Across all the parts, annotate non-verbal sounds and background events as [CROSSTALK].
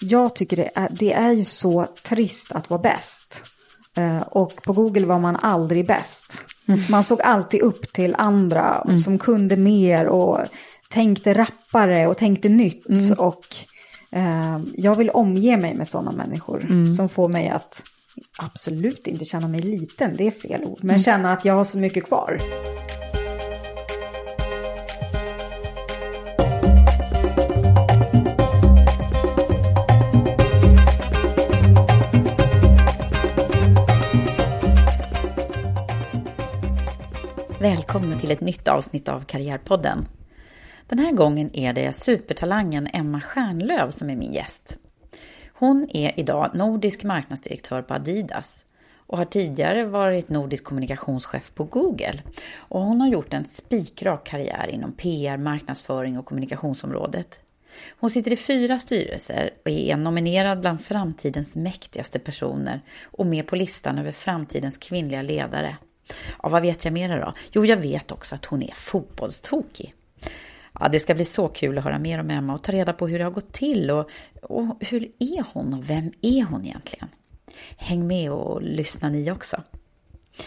Jag tycker det är, det är ju så trist att vara bäst. Eh, och på Google var man aldrig bäst. Man såg alltid upp till andra som kunde mer och tänkte rappare och tänkte nytt. Och eh, jag vill omge mig med sådana människor som får mig att absolut inte känna mig liten, det är fel ord, men känna att jag har så mycket kvar. Välkomna till ett nytt avsnitt av Karriärpodden. Den här gången är det supertalangen Emma Stjärnlöv som är min gäst. Hon är idag nordisk marknadsdirektör på Adidas och har tidigare varit nordisk kommunikationschef på Google. Och hon har gjort en spikrak karriär inom PR, marknadsföring och kommunikationsområdet. Hon sitter i fyra styrelser och är nominerad bland framtidens mäktigaste personer och med på listan över framtidens kvinnliga ledare. Ja, vad vet jag mer då? Jo, jag vet också att hon är fotbollstokig. Ja, det ska bli så kul att höra mer om Emma och ta reda på hur det har gått till och, och hur är hon och vem är hon egentligen? Häng med och lyssna ni också.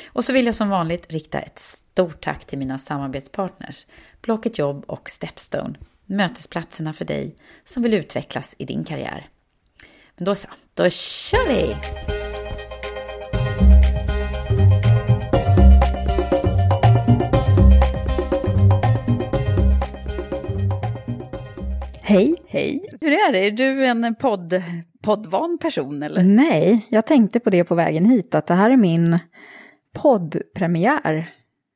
Och så vill jag som vanligt rikta ett stort tack till mina samarbetspartners Blocket Jobb och Stepstone, mötesplatserna för dig som vill utvecklas i din karriär. Men då så, då kör vi! Hej! Hej! Hur är det? Är du en podd, poddvan person eller? Nej, jag tänkte på det på vägen hit, att det här är min poddpremiär.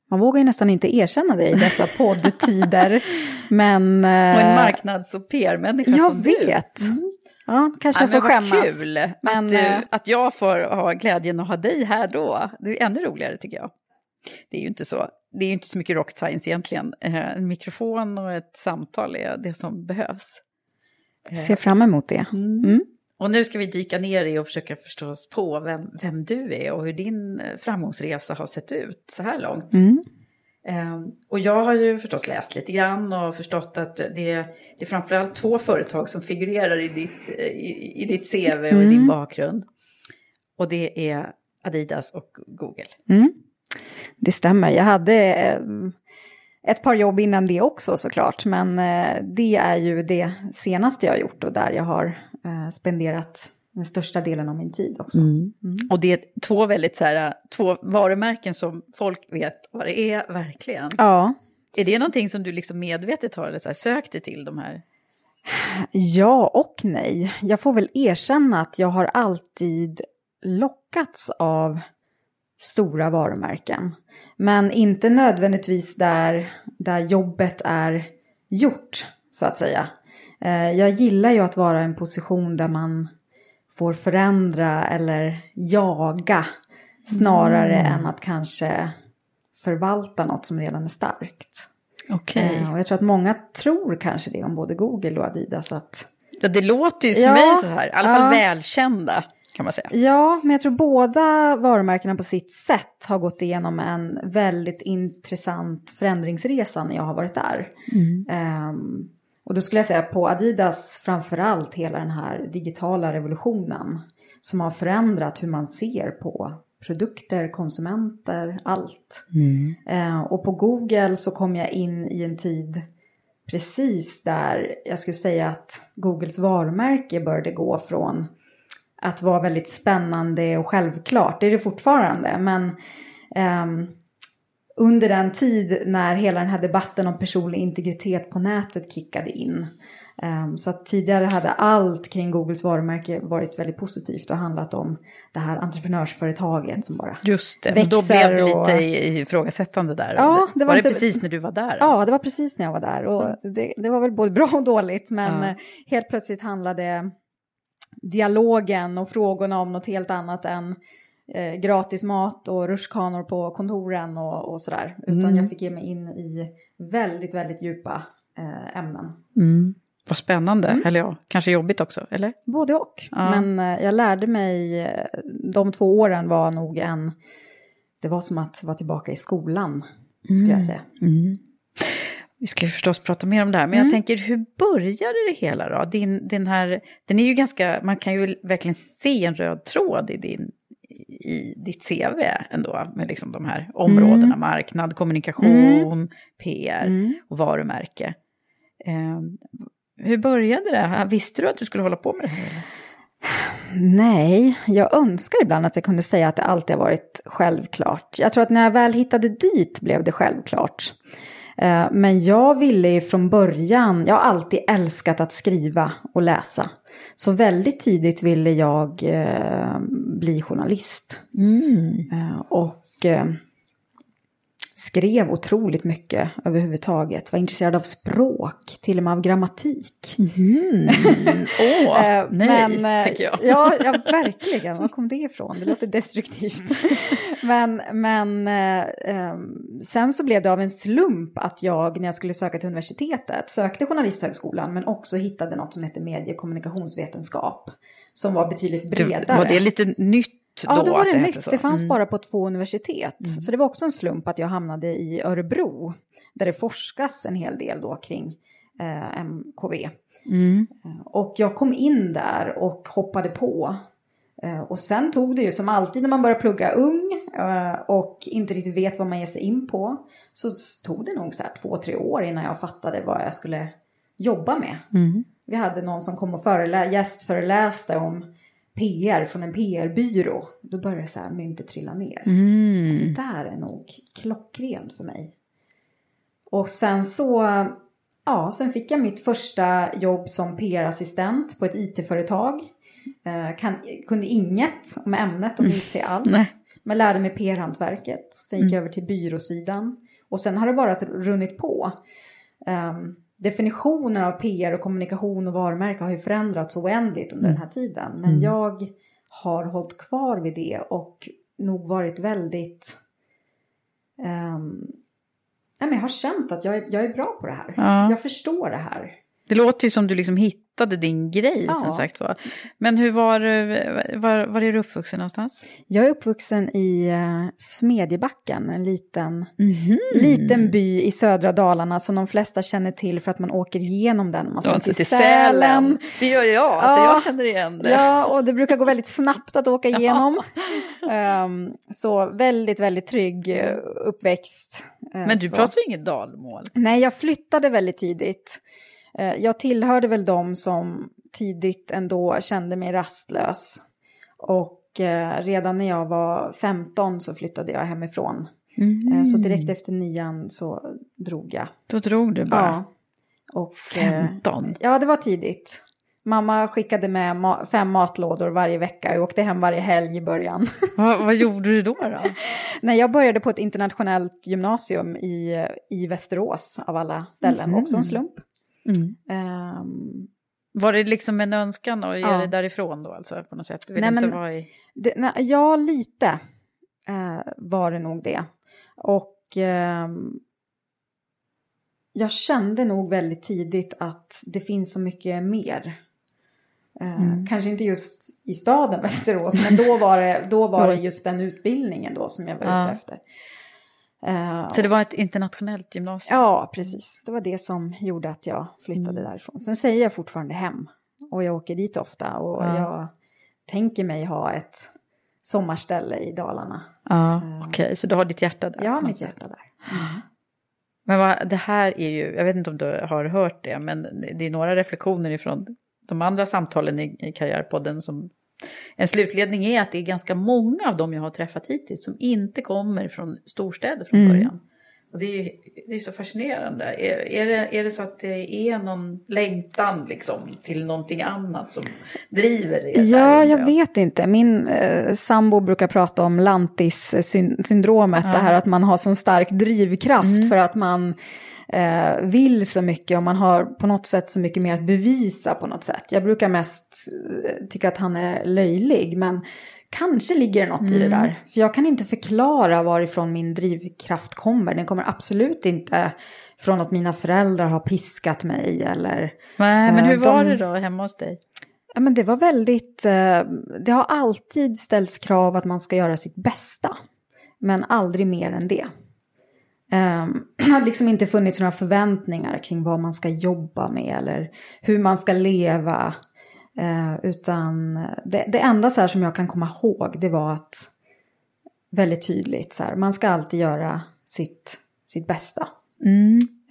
Man vågar ju nästan inte erkänna det i dessa [LAUGHS] poddtider. men... Och en eh, marknads och PR-människa Jag som vet. du. Mm. Ja, kanske Ja, jag får skämmas. kul Men, att, du, eh, att jag får ha glädjen att ha dig här då. Det är ännu roligare tycker jag. Det är ju inte så, det är inte så mycket rocket science egentligen. Eh, En mikrofon och ett samtal är det som behövs. Ser fram emot det. Mm. Och nu ska vi dyka ner i och försöka förstå oss på vem, vem du är och hur din eh, framgångsresa har sett ut så här långt. Mm. Eh, och jag har ju förstås läst lite grann och förstått att det, det är framförallt två företag som figurerar i ditt, eh, i, i ditt CV och Mm. din bakgrund. Och det är Adidas och Google. Mm. Det stämmer. Jag hade eh, ett par jobb innan det också såklart. Men eh, det är ju det senaste jag har gjort och där jag har eh, spenderat den största delen av min tid också. Och det är två väldigt så här, två varumärken som folk vet vad det är verkligen. Ja, Är det någonting som du liksom medvetet har eller så här, sökt dig till de här? ja och nej. Jag får väl erkänna att jag har alltid lockats av stora varumärken. Men inte nödvändigtvis där, där jobbet är gjort, så att säga. Eh, Jag gillar ju att vara i en position där man får förändra eller jaga snarare än att kanske förvalta något som redan är starkt. Okej. Eh, och jag tror att många tror kanske det om både Google och Adidas. Att, Ja, det låter ju som Ja, mig så här, i alla fall ja. välkända kan man säga. ja, men jag tror båda varumärkena på sitt sätt har gått igenom en väldigt intressant förändringsresa när jag har varit där. Ehm, och då skulle jag säga på Adidas framförallt hela den här digitala revolutionen som har förändrat hur man ser på produkter, konsumenter, allt. Eh, och på Google så kom jag in i en tid precis där jag skulle säga att Googles varumärke började gå från att vara väldigt spännande och självklart. Det är det fortfarande, men ehm, under den tid när hela den här debatten om personlig integritet på nätet kickade in. ehm, så att tidigare hade allt kring Googles varumärke varit väldigt positivt och handlat om det här entreprenörsföretaget som bara Just det, men då växer blev det och- lite i- ifrågasättande där. Ja, det var var det inte- precis när du var där? Ja, alltså? det var precis när jag var där. Och det, det var väl både bra och dåligt. Men Ja. helt plötsligt handlade dialogen och frågorna om något helt annat än eh, gratis mat och rutschkanor på kontoren och, och sådär. Utan Mm. jag fick ge mig in i väldigt, väldigt djupa eh, ämnen. Mm. Vad spännande, Mm. eller ja, kanske jobbigt också, eller? Både och. Ja. Men eh, jag lärde mig, eh, de två åren var nog en, det var som att vara tillbaka i skolan, skulle jag säga. Vi ska ju förstås prata mer om det här, men Mm. jag tänker hur började det hela då? Din, din här, den är ju ganska, man kan ju verkligen se en röd tråd i, din, i ditt CV ändå, med liksom de här områdena, Mm. marknad, kommunikation, PR Mm. och varumärke. Eh, hur började det? Visste du att du skulle hålla på med det här? Nej, jag önskar ibland att jag kunde säga att det alltid har varit självklart. Jag tror att när jag väl hittade dit blev det självklart. Eh, Men jag ville ju från början, jag har alltid älskat att skriva och läsa. Så väldigt tidigt ville jag eh, bli journalist. Eh, Och skrev otroligt mycket överhuvudtaget. Var intresserad av språk, till och med av grammatik. Åh, [LAUGHS] Eh, nej, eh, tänker jag. Ja, [LAUGHS] ja, verkligen. Var kom det ifrån? Det låter destruktivt. [LAUGHS] men men eh, ehm, sen så blev det av en slump att jag, när jag skulle söka till universitetet, sökte Journalisthögskolan, men också hittade något som heter medie och kommunikationsvetenskap. Som var betydligt bredare. var det lite nytt då? Ja, då var att det hette nytt. Det fanns Mm. bara på två universitet. Så det var också en slump att jag hamnade i Örebro. Där det forskas en hel del då kring eh, MKV. Mm. Och jag kom in där och hoppade på. Eh, Och sen tog det ju som alltid när man börjar plugga ung eh, och inte riktigt vet vad man ger sig in på. Så tog det nog så här två, tre år innan jag fattade vad jag skulle jobba med. Mm. Vi hade någon som kom och förelä- gästföreläste om PR från en PR-byrå. Då började så här myntet trilla ner. Mm. Det där är nog klockrent för mig. Och sen så, ja, sen fick jag mitt första jobb som PR-assistent på ett IT-företag. Eh, kan, kunde inget om ämnet om IT alls. [LAUGHS] Men lärde mig PR-hantverket. Sen gick jag över till byråsidan. Och sen har det bara runnit på. Um, definitionen av PR och kommunikation och varumärke har ju förändrats oändligt under den här tiden. Men jag har hållit kvar vid det och nog varit väldigt... nej, men jag har känt att jag är, jag är bra på det här. Ja. Jag förstår det här. Det låter ju som du liksom hittade din grej Ja. som sagt var. Men hur var, var, var är du uppvuxen någonstans? Jag är uppvuxen i uh, Smedjebacken, en liten, Mhm. liten by i södra Dalarna som de flesta känner till för att man åker igenom den. Man ska Alltså till Sälen. Det gör jag, alltså, jag Ja. känner igen det. Ja, och det brukar gå väldigt snabbt att åka igenom. [LAUGHS] Ehm, så väldigt, väldigt trygg eh, uppväxt. Eh, Men du så. pratar ju inget dalmål. Nej, jag flyttade väldigt tidigt. Eh, Jag tillhörde väl de som tidigt ändå kände mig rastlös. Och eh, redan när jag var 15 så flyttade jag hemifrån. Eh, Så direkt efter nian så drog jag. Då drog du bara. Ja. Och, eh, 15? Ja, det var tidigt. Mamma skickade med ma- fem matlådor varje vecka. Jag åkte hem varje helg i början. [LAUGHS] vad, vad gjorde du då? då? Nej, jag började på ett internationellt gymnasium i, i Västerås av alla ställen. Också en slump. Mm. Ehm, Var det liksom en önskan att ge Ja. dig därifrån då alltså på något sätt? Du vill Nej, inte men- vara i... det, nej, ja, lite eh, var det nog det. Och ehm, jag kände nog väldigt tidigt att det finns så mycket mer. Eh, Kanske inte just i staden Västerås, men då var det, då var [LAUGHS] det just den utbildningen då som jag var Ja. ute efter. Eh, Så det var ett internationellt gymnasium? Ja, precis. Det var det som gjorde att jag flyttade därifrån. Sen säger jag fortfarande hem. Och jag åker dit ofta. Och Ja. jag tänker mig ha ett sommarställe i Dalarna. Ja, okej, så du har ditt hjärta där? Något mitt sätt. hjärta där. Men vad, det här är ju, jag vet inte om du har hört det, men det är några reflektioner ifrån de andra samtalen i, i Karriärpodden som en slutledning är att det är ganska många av dem jag har träffat hittills som inte kommer från storstäder från Mm. början. Och det är ju det är så fascinerande. Är, är, det, är det så att det är någon längtan liksom till någonting annat som driver det? Ja, jag vet inte. Min eh, sambo brukar prata om lantis-syndromet. Det här att man har sån stark drivkraft för att man eh, vill så mycket och man har på något sätt så mycket mer att bevisa på något sätt. Jag brukar mest eh, tycka att han är löjlig, men kanske ligger det något i det där. För jag kan inte förklara varifrån min drivkraft kommer. Den kommer absolut inte från att mina föräldrar har piskat mig eller Nej, men hur Eh, var de- det då hemma hos dig? Ja, men det var väldigt, eh, det har alltid ställts krav att man ska göra sitt bästa. Men aldrig mer än det. Um, det har liksom inte funnits några förväntningar kring vad man ska jobba med eller hur man ska leva. Eh, utan det, det enda så som jag kan komma ihåg det var att väldigt tydligt så här, man ska alltid göra sitt, sitt bästa.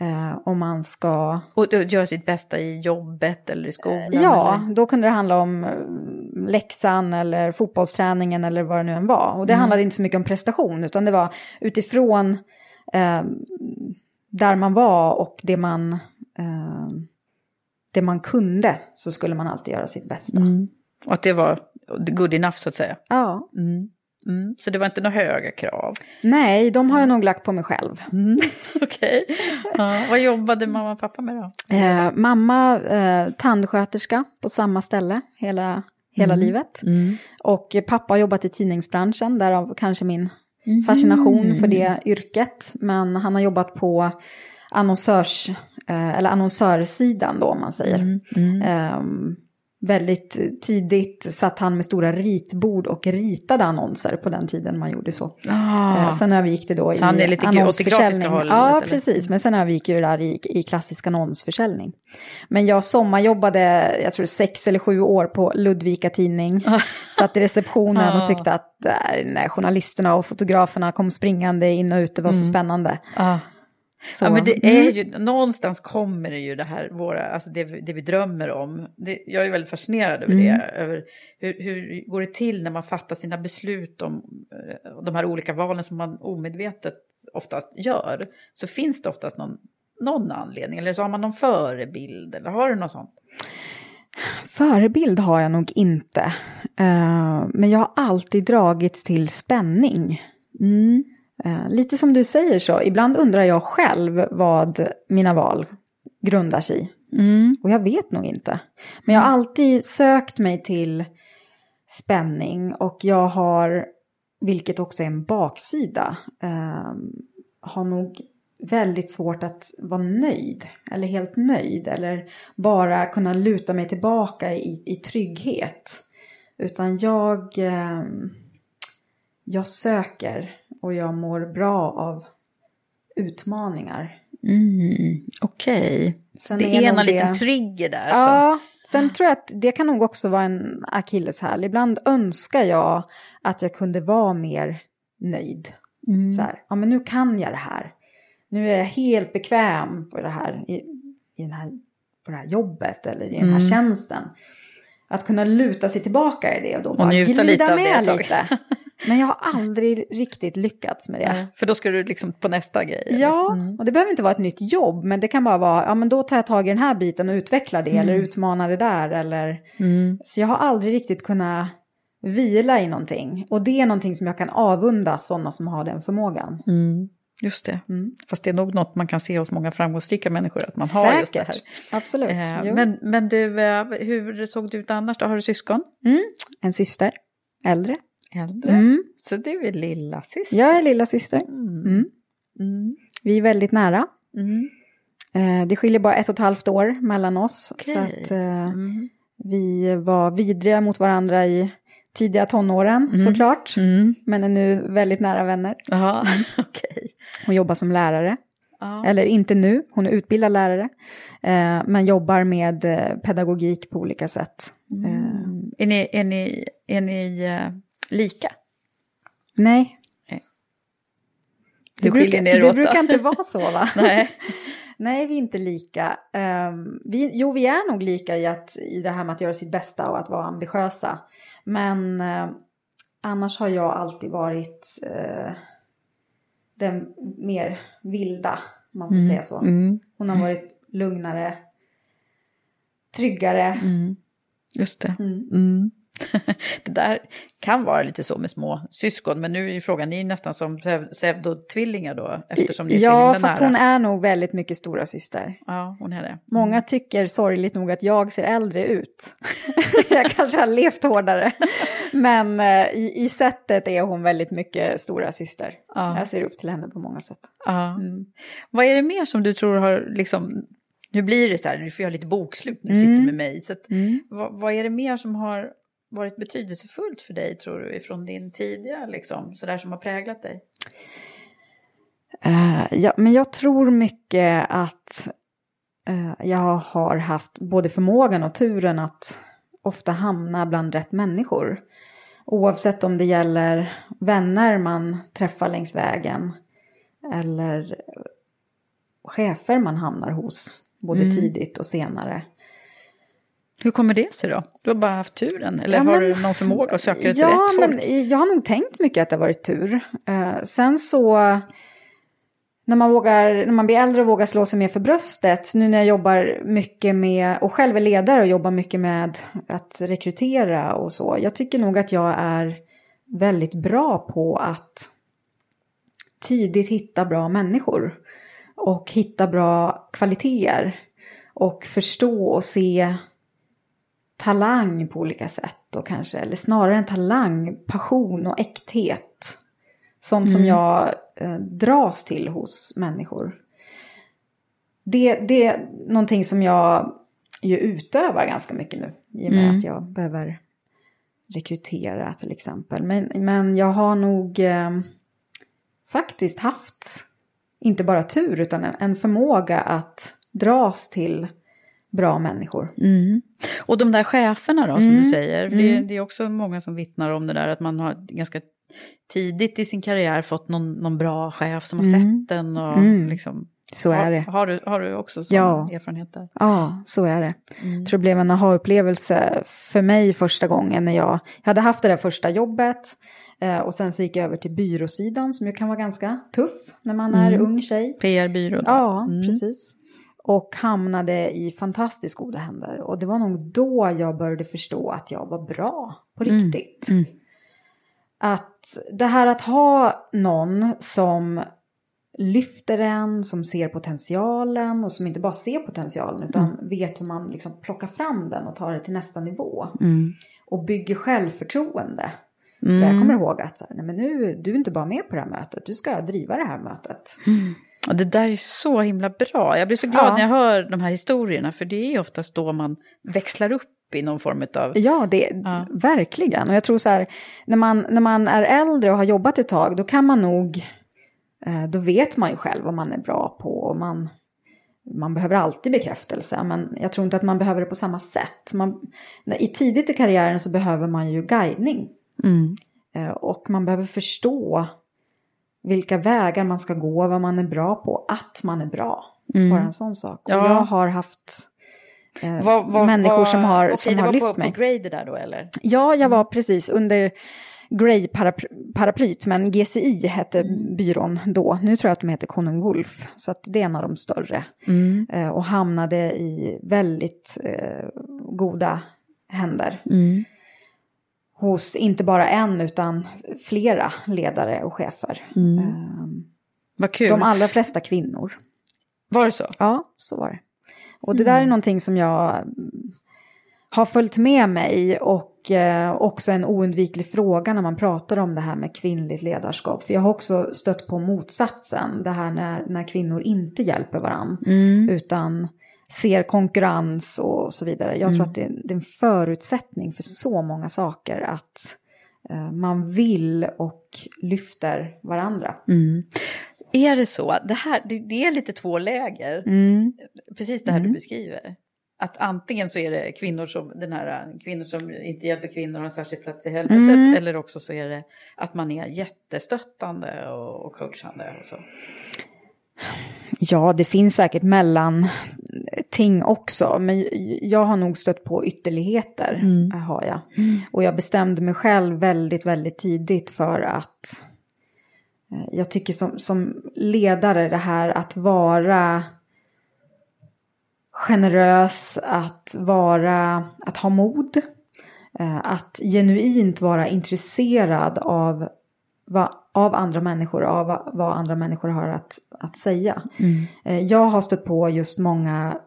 Eh, och man ska Och du gör sitt bästa i jobbet eller i skolan? Ja, Eller? då kunde det handla om eh, läxan eller fotbollsträningen eller vad det nu än var. Och det handlade inte så mycket om prestation utan det var utifrån eh, där man var och det man, eh, det man kunde så skulle man alltid göra sitt bästa. Och att det var good enough så att säga? Ja. Mm. Så det var inte några höga krav? Nej, de har jag nog lagt på mig själv. [LAUGHS] Okej. Ja. Vad jobbade mamma och pappa med då? Eh, mamma eh, tandsköterska på samma ställe hela, hela livet. Och eh, pappa har jobbat i tidningsbranschen, därav kanske min fascination för det yrket. Men han har jobbat på annonsörs, eh, eller annonsörsidan då om man säger. Ehm, väldigt tidigt satt han med stora ritbord och ritade annonser på den tiden man gjorde så. Eh, sen övergick det då Så i han är lite annonsförsäljning. hållet, Ja, eller? precis. Men sen övergick det där i, i klassisk annonsförsäljning. Men jag sommarjobbade, jag tror sex eller sju år på Ludvika Tidning. Satt i receptionen och tyckte att där, när journalisterna och fotograferna kom springande in och ut, det var så spännande. Så, Ja, men det är mm. ju, någonstans kommer det ju det här, våra, alltså det, vi- det vi drömmer om. Det, jag är väldigt fascinerad över det, över hur, hur går det till när man fattar sina beslut om eh, de här olika valen som man omedvetet oftast gör. Så finns det oftast någon, någon anledning, eller så har man någon förebild, eller har du något sånt? Förebild har jag nog inte. Eh, men jag har alltid dragits till spänning. Eh, lite som du säger så, ibland undrar jag själv vad mina val grundar sig i. Och jag vet nog inte. Men jag har alltid sökt mig till spänning och jag har, vilket också är en baksida, eh, har nog väldigt svårt att vara nöjd eller helt nöjd eller bara kunna luta mig tillbaka i, i trygghet. Utan jag, eh, jag söker och jag mår bra av utmaningar. Okej. Sen Det är är någon det- liten trigger där. Så. Ja, sen tror jag att det kan nog också vara en akilleshäl. Ibland önskar jag att jag kunde vara mer nöjd. Så här, ja men nu kan jag det här. Nu är jag helt bekväm på det här, i, i den här, på det här jobbet eller i den här tjänsten. Att kunna luta sig tillbaka i det och då bara njuta glida med lite. [LAUGHS] Men jag har aldrig riktigt lyckats med det. Nej, För då ska du liksom på nästa grej. eller? Ja, och det behöver inte vara ett nytt jobb, men det kan bara vara, ja men då tar jag tag i den här biten och utvecklar det, eller utmanar det där, eller... Så jag har aldrig riktigt kunnat vila i någonting. Och det är någonting som jag kan avunda sådana som har den förmågan. Just det. Fast det är nog något man kan se hos många framgångsrika människor, att man har just det här. absolut. Eh, men, men du, eh, hur såg det ut annars då? Har du syskon? En syster, äldre. Äldre? Mm. Så du är lilla syster. Jag är lilla syster. Mm. Vi är väldigt nära. Mm. Eh, det skiljer bara ett och ett halvt år mellan oss. Okej. Så att eh, Mm. vi var vidriga mot varandra i tidiga tonåren såklart. Mm. Men är nu väldigt nära vänner. Jaha, [LAUGHS] okej. Hon jobbar som lärare. Ja. Eller inte nu, hon är utbildad lärare. Eh, men jobbar med eh, pedagogik på olika sätt. Eh, Mm. Är ni, är ni, är ni eh, lika? nej. Nej. Det, brukar, det åt brukar inte vara så va? [LAUGHS] Nej. Nej, vi är inte lika. Ehm, vi, jo, vi är nog lika i, att, i det här med att göra sitt bästa och att vara ambitiösa. Men eh, annars har jag alltid varit eh, den mer vilda, om man får säga så. Mm. Hon har varit lugnare, tryggare. Mm. Just det. Mm. Mm. [LAUGHS] det där kan vara lite så med små syskon, men nu är ju frågan, ni är nästan som pseudo- pseudotvillingar då, eftersom ni är Ja, fast nära. hon är nog väldigt mycket stora syster. Ja, hon är det. Många tycker sorgligt nog att jag ser äldre ut. [LAUGHS] jag kanske har levt hårdare. Men eh, i, i sättet är hon väldigt mycket stora syster. Ja. Jag ser upp till henne på många sätt. Ja. Mm. Vad är det mer som du tror har liksom, nu blir det så här, du får göra lite bokslut när du Mm. sitter med mig, så att, Mm. vad, vad är det mer som har varit betydelsefullt för dig tror du ifrån din tidigare liksom, sådär som har präglat dig? Eh, ja, men jag tror mycket att eh, jag har haft både förmågan och turen att ofta hamna bland rätt människor. Oavsett om det gäller vänner man träffar längs vägen eller chefer man hamnar hos, både Mm. tidigt och senare. Hur kommer det sig då? Du har bara haft turen, eller Ja, har men- du någon förmåga att söka dig till ja, rätt folk? men jag har nog tänkt mycket att det har varit tur. Eh, sen så, när man, vågar, när man blir äldre och vågar slå sig mer för bröstet, nu när jag jobbar mycket med, och själv är ledare och jobbar mycket med att rekrytera och så, jag tycker nog att jag är väldigt bra på att tidigt hitta bra människor och hitta bra kvaliteter och förstå och se talang på olika sätt och kanske, eller snarare en talang, passion och äkthet. Sånt som jag eh, dras till hos människor. Det, det är någonting som jag ju utövar ganska mycket nu. I och med Mm. att jag behöver rekrytera till exempel. Men, men jag har nog eh, faktiskt haft, inte bara tur, utan en, en förmåga att dras till bra människor. Mm. Och de där cheferna då, som Mm. du säger, det, Mm. det är också många som vittnar om det där att man har ganska tidigt i sin karriär fått någon, någon bra chef som har Mm. sett den och Mm. liksom... Så är det. Har, har, du, har du också sån Ja. erfarenhet där? Ja, så är det. Mm. Jag tror det blev en aha-upplevelse för mig första gången när jag, jag hade haft det där första jobbet eh, och sen så gick jag över till byråsidan som ju kan vara ganska tuff när man är Mm. ung tjej. PR-byrå? Ja, Mm. precis. Och hamnade i fantastiskt goda händer. Och det var nog då jag började förstå att jag var bra på Mm. riktigt. Mm. Att det här att ha någon som lyfter en, som ser potentialen och som inte bara ser potentialen utan vet hur man liksom plockar fram den och tar det till nästa nivå. Mm. Och bygger självförtroende. Så jag kommer ihåg att så här, nej men nu, du är inte bara med på det här mötet, du ska driva det här mötet. Och det där är så himla bra. Jag blir så glad Ja. när jag hör de här historierna, för det är ju oftast då man växlar upp i någon form av... Ja, det, Ja. verkligen. Och jag tror så här, när man, när man är äldre och har jobbat ett tag, då kan man nog, eh, då vet man ju själv vad man är bra på. Och man, man behöver alltid bekräftelse, men jag tror inte att man behöver det på samma sätt. Man, I tidigt i karriären så behöver man ju guidning. Mm. Eh, Och man behöver förstå vilka vägar man ska gå, vad man är bra på, att man är bra. Bara en sån sak. Och Mm. Ja. jag har haft eh, Vad- vad- människor vad- som har, okej, som det har var lyft på, mig. på Grade där då eller? Ja, jag var precis under Grey-paraplyt, men GCI hette byrån då. Nu tror jag att de heter Conung Wolf, så att det är en av de större. Eh, och hamnade i väldigt eh, goda händer. Hos inte bara en, utan flera ledare och chefer. Eh, Vad kul. de allra flesta kvinnor. Var det så? Ja, så var det. Och det där är någonting som jag mm, har följt med mig och eh, också en oundviklig fråga när man pratar om det här med kvinnligt ledarskap. För jag har också stött på motsatsen, det här när, när kvinnor inte hjälper varandra. Utan ser konkurrens och så vidare. Jag tror att det, det är en förutsättning för så många saker att eh, man vill och lyfter varandra. Är det så? Det, här, det, det är lite två läger. Precis det här du beskriver. Att antingen så är det kvinnor som, den här, kvinnor som inte hjälper kvinnor har en särskild plats i helvetet. Eller också så är det att man är jättestöttande och, och coachande och så. Ja, det finns säkert mellan ting också. Men jag har nog stött på ytterligheter. Har jag. Och jag bestämde mig själv väldigt, väldigt tidigt för att eh, jag tycker som, som ledare det här att vara generös, att vara, att ha mod. eh, Att genuint vara intresserad av vad, av andra människor, av vad, andra människor har att, att säga. Eh, Jag har stött på just många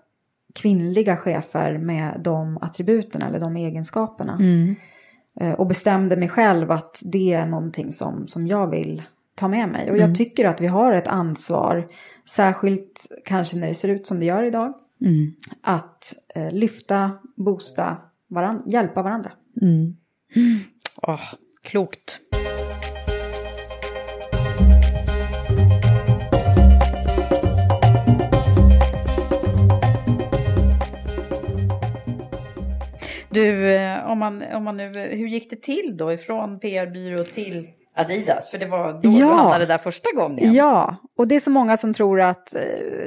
kvinnliga chefer med de attributen eller de egenskaperna. Eh, Och bestämde mig själv att det är någonting som, som jag vill ta med mig. Och jag tycker att vi har ett ansvar, särskilt kanske när det ser ut som det gör idag, att eh, lyfta, boosta, varann, hjälpa varandra. Åh, klokt. Du, eh, om man, om man nu, hur gick det till då ifrån PR-byrå till Adidas? För det var då du Ja. hamnade där första gången. Ja, och det är så många som tror att eh,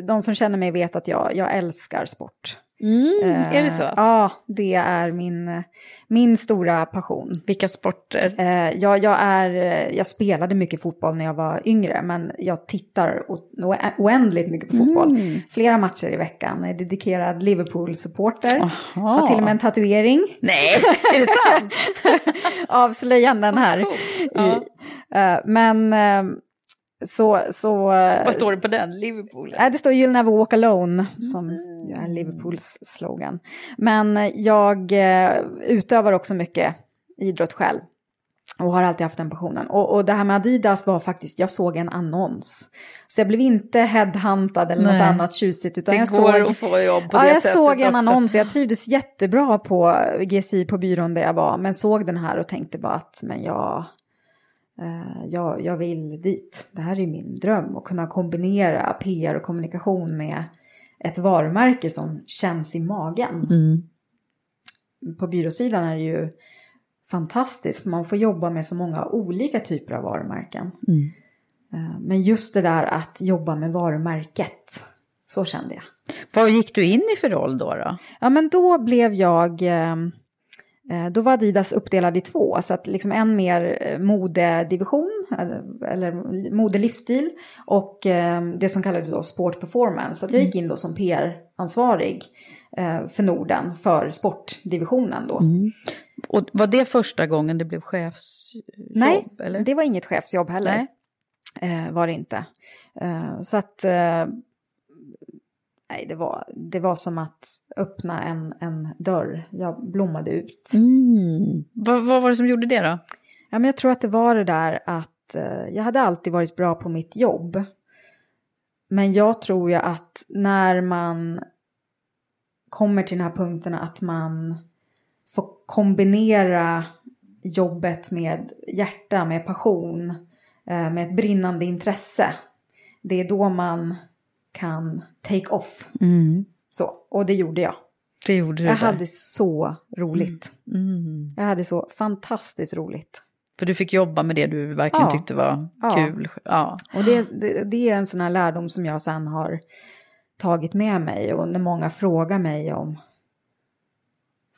de som känner mig vet att jag, jag älskar sport. Mm, Eh, är det så? Ja, det är min, min stora passion. Vilka sporter? Eh, jag, jag, är, eh, jag spelade mycket fotboll när jag var yngre, men jag tittar oändligt mycket på fotboll. Mm. Flera matcher i veckan. Jag är dedikerad Liverpool-supporter. Har till och med en tatuering. Nej, är det sant? [LAUGHS] Avslöjanden här. Ja. I, eh, men eh, så... så eh, Vad står det på den? Liverpool? Nej, det står You'll never walk alone, som ju är Liverpools slogan. Men jag eh, utövar också mycket idrott själv. Och har alltid haft den passionen. Och, och det här med Adidas var faktiskt, jag såg en annons. Så jag blev inte headhuntad eller något Nej. annat tjusigt. Utan Det jag går såg, att få jobb på ja, det jag sättet såg en också. annons jag trivdes jättebra på GSI på byrån där jag var. Men såg den här och tänkte bara att men jag, jag, jag vill dit. Det här är min dröm. Att kunna kombinera PR och kommunikation med ett varumärke som känns i magen. På byråsidan är det ju fantastiskt för man får jobba med så många olika typer av varumärken. Eh, Men just det där att jobba med varumärket, så kände jag. Vad gick du in i för roll då? då? Ja, men då blev jag... eh, eh, Då var Adidas uppdelad i två, så att liksom en mer eh, modedivision, eller- eller modelivsstil, och eh, det som kallades då sport performance. Så att jag gick in då som PR-ansvarig eh, för Norden, för sportdivisionen då. Och var det första gången det blev chefsjobb? Nej, eller? det var inget chefsjobb heller. Eh, var det inte. Eh, så att... Nej, det var, det var som att öppna en, en dörr. Jag blommade ut. Mm. Vad, vad var det som gjorde det då? Ja, men jag tror att det var det där att eh, jag hade alltid varit bra på mitt jobb. Men jag tror ju att när man kommer till den här punkten att man får kombinera jobbet med hjärta, med passion, eh, med ett brinnande intresse. Det är då man kan take off. Så, och det gjorde jag. Det gjorde du Jag där. hade så roligt. Mm. Jag hade så fantastiskt roligt. För du fick jobba med det du verkligen Ja. tyckte var Ja. kul. Ja. Och det, det, det är en sån här lärdom som jag sen har tagit med mig. Och när många frågar mig om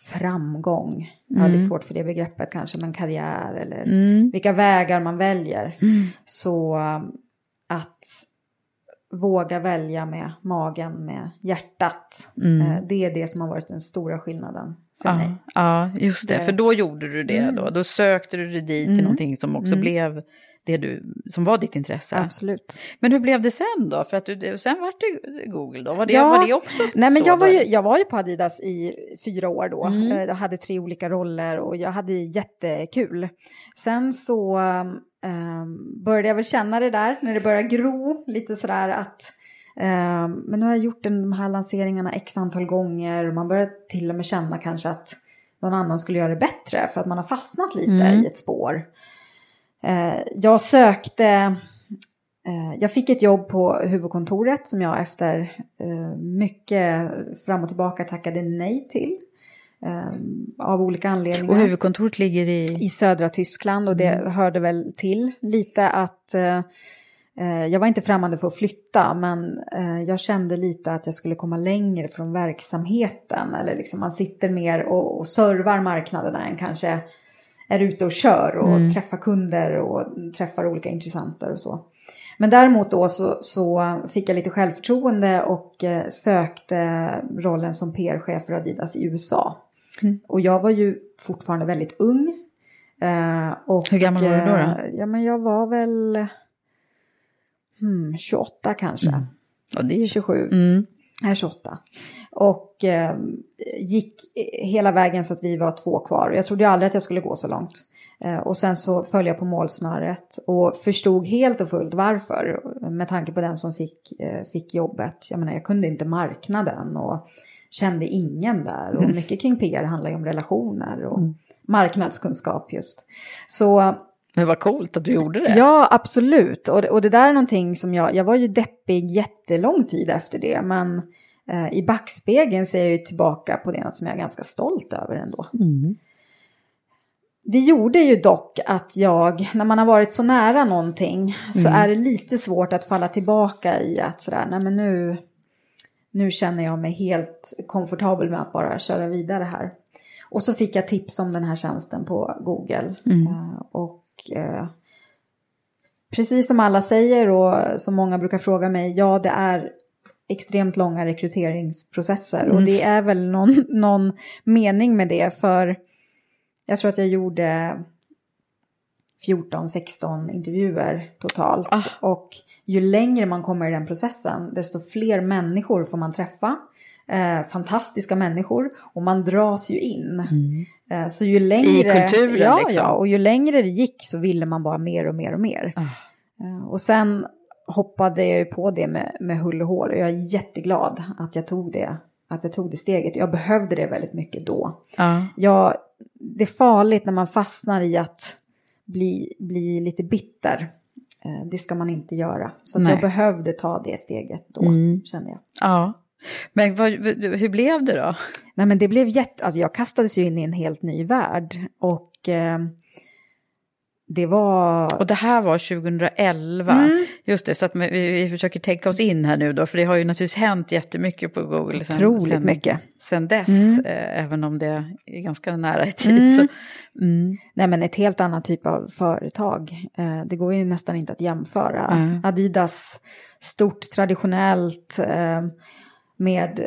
framgång. Jag har lite svårt för det begreppet kanske, men karriär eller vilka vägar man väljer. Så um, att våga välja med magen, med hjärtat. eh, Det är det som har varit den stora skillnaden för mig. Ja, ja, just det. Det- För då gjorde du det då. Då sökte du dig dit till någonting som också blev det du, som var ditt intresse. Absolut. Men hur blev det sen då? För att du, sen vart det Google då? Var det, Ja. var det också Nej, men jag var, ju, jag var ju på Adidas i fyra år då. Mm. Eh, Jag hade tre olika roller och jag hade jättekul. Sen så um, började jag väl känna det där när det började gro lite sådär att ehm, men nu har jag gjort den, de här lanseringarna x antal gånger och man börjar till och med känna kanske att någon annan skulle göra det bättre för att man har fastnat lite Mm. i ett spår. Eh, jag sökte Eh, Jag fick ett jobb på huvudkontoret som jag efter eh, mycket fram och tillbaka tackade nej till. Eh, Av olika anledningar. Och huvudkontoret ligger i... I södra Tyskland och det Mm. hörde väl till lite att eh, eh, jag var inte främmande för att flytta men eh, jag kände lite att jag skulle komma längre från verksamheten. Eller liksom man sitter mer och, och servar marknaderna än kanske är ute och kör och Mm. träffar kunder och träffar olika intressenter och så. Men däremot då så, så fick jag lite självförtroende och sökte rollen som PR-chef för Adidas i USA. Mm. Och jag var ju fortfarande väldigt ung. Eh, och, Hur gammal var du då, då? eh, Ja, men jag var väl hmm, 28 kanske. Ja, det är 27. Mm. Är 28. Och eh, gick hela vägen så att vi var två kvar. Jag trodde ju aldrig att jag skulle gå så långt. Eh, och sen så föll jag på målsnöret och förstod helt och fullt varför. Med tanke på den som fick, eh, fick jobbet. Jag menar, jag kunde inte marknaden och kände ingen där. Och mycket kring PR handlar ju om relationer och marknadskunskap just. Så Men vad coolt att du gjorde det. Ja, absolut. Och det, och det där är någonting som jag, jag var ju deppig jättelång tid efter det, men eh, i backspegeln ser jag ju tillbaka på det något som jag är ganska stolt över ändå. Mm. Det gjorde ju dock att jag, när man har varit så nära någonting, så Mm. är det lite svårt att falla tillbaka i att sådär, nej men nu, nu känner jag mig helt komfortabel med att bara köra vidare här. Och så fick jag tips om den här tjänsten på Google. Mm. Eh, och eh, precis som alla säger och som många brukar fråga mig, ja det är extremt långa rekryteringsprocesser. Och det är väl någon, någon mening med det för jag tror att jag gjorde 14-16 intervjuer totalt. Ah. Och ju längre man kommer i den processen, desto fler människor får man träffa. Eh, fantastiska människor. Och man dras ju in. Eh, så ju längre... kulturen, ja, liksom. Ja, och ju längre det gick så ville man bara mer och mer och mer. Ah. Eh, och sen hoppade jag ju på det med, med hull och hår. Och jag är jätteglad att jag tog det, att jag tog det steget. Jag behövde det väldigt mycket då. Ja. Ja, det är farligt när man fastnar i att bli, bli lite bitter. Eh, Det ska man inte göra. Så jag behövde ta det steget då, Mm. kände jag. ja. Men vad, hur blev det då? Nej men det blev jätte, alltså jag kastades ju in i en helt ny värld. Och eh, det var... Och det här var 2011. Mm. Just det, så att vi, vi försöker tänka oss in här nu då, för det har ju naturligtvis hänt jättemycket på Google sen, Otroligt sen, mycket. sen dess, Mm. eh, även om det är ganska nära i tid. Mm. Mm. Nej men ett helt annat typ av företag. Eh, det går ju nästan inte att jämföra. Adidas, stort traditionellt eh, med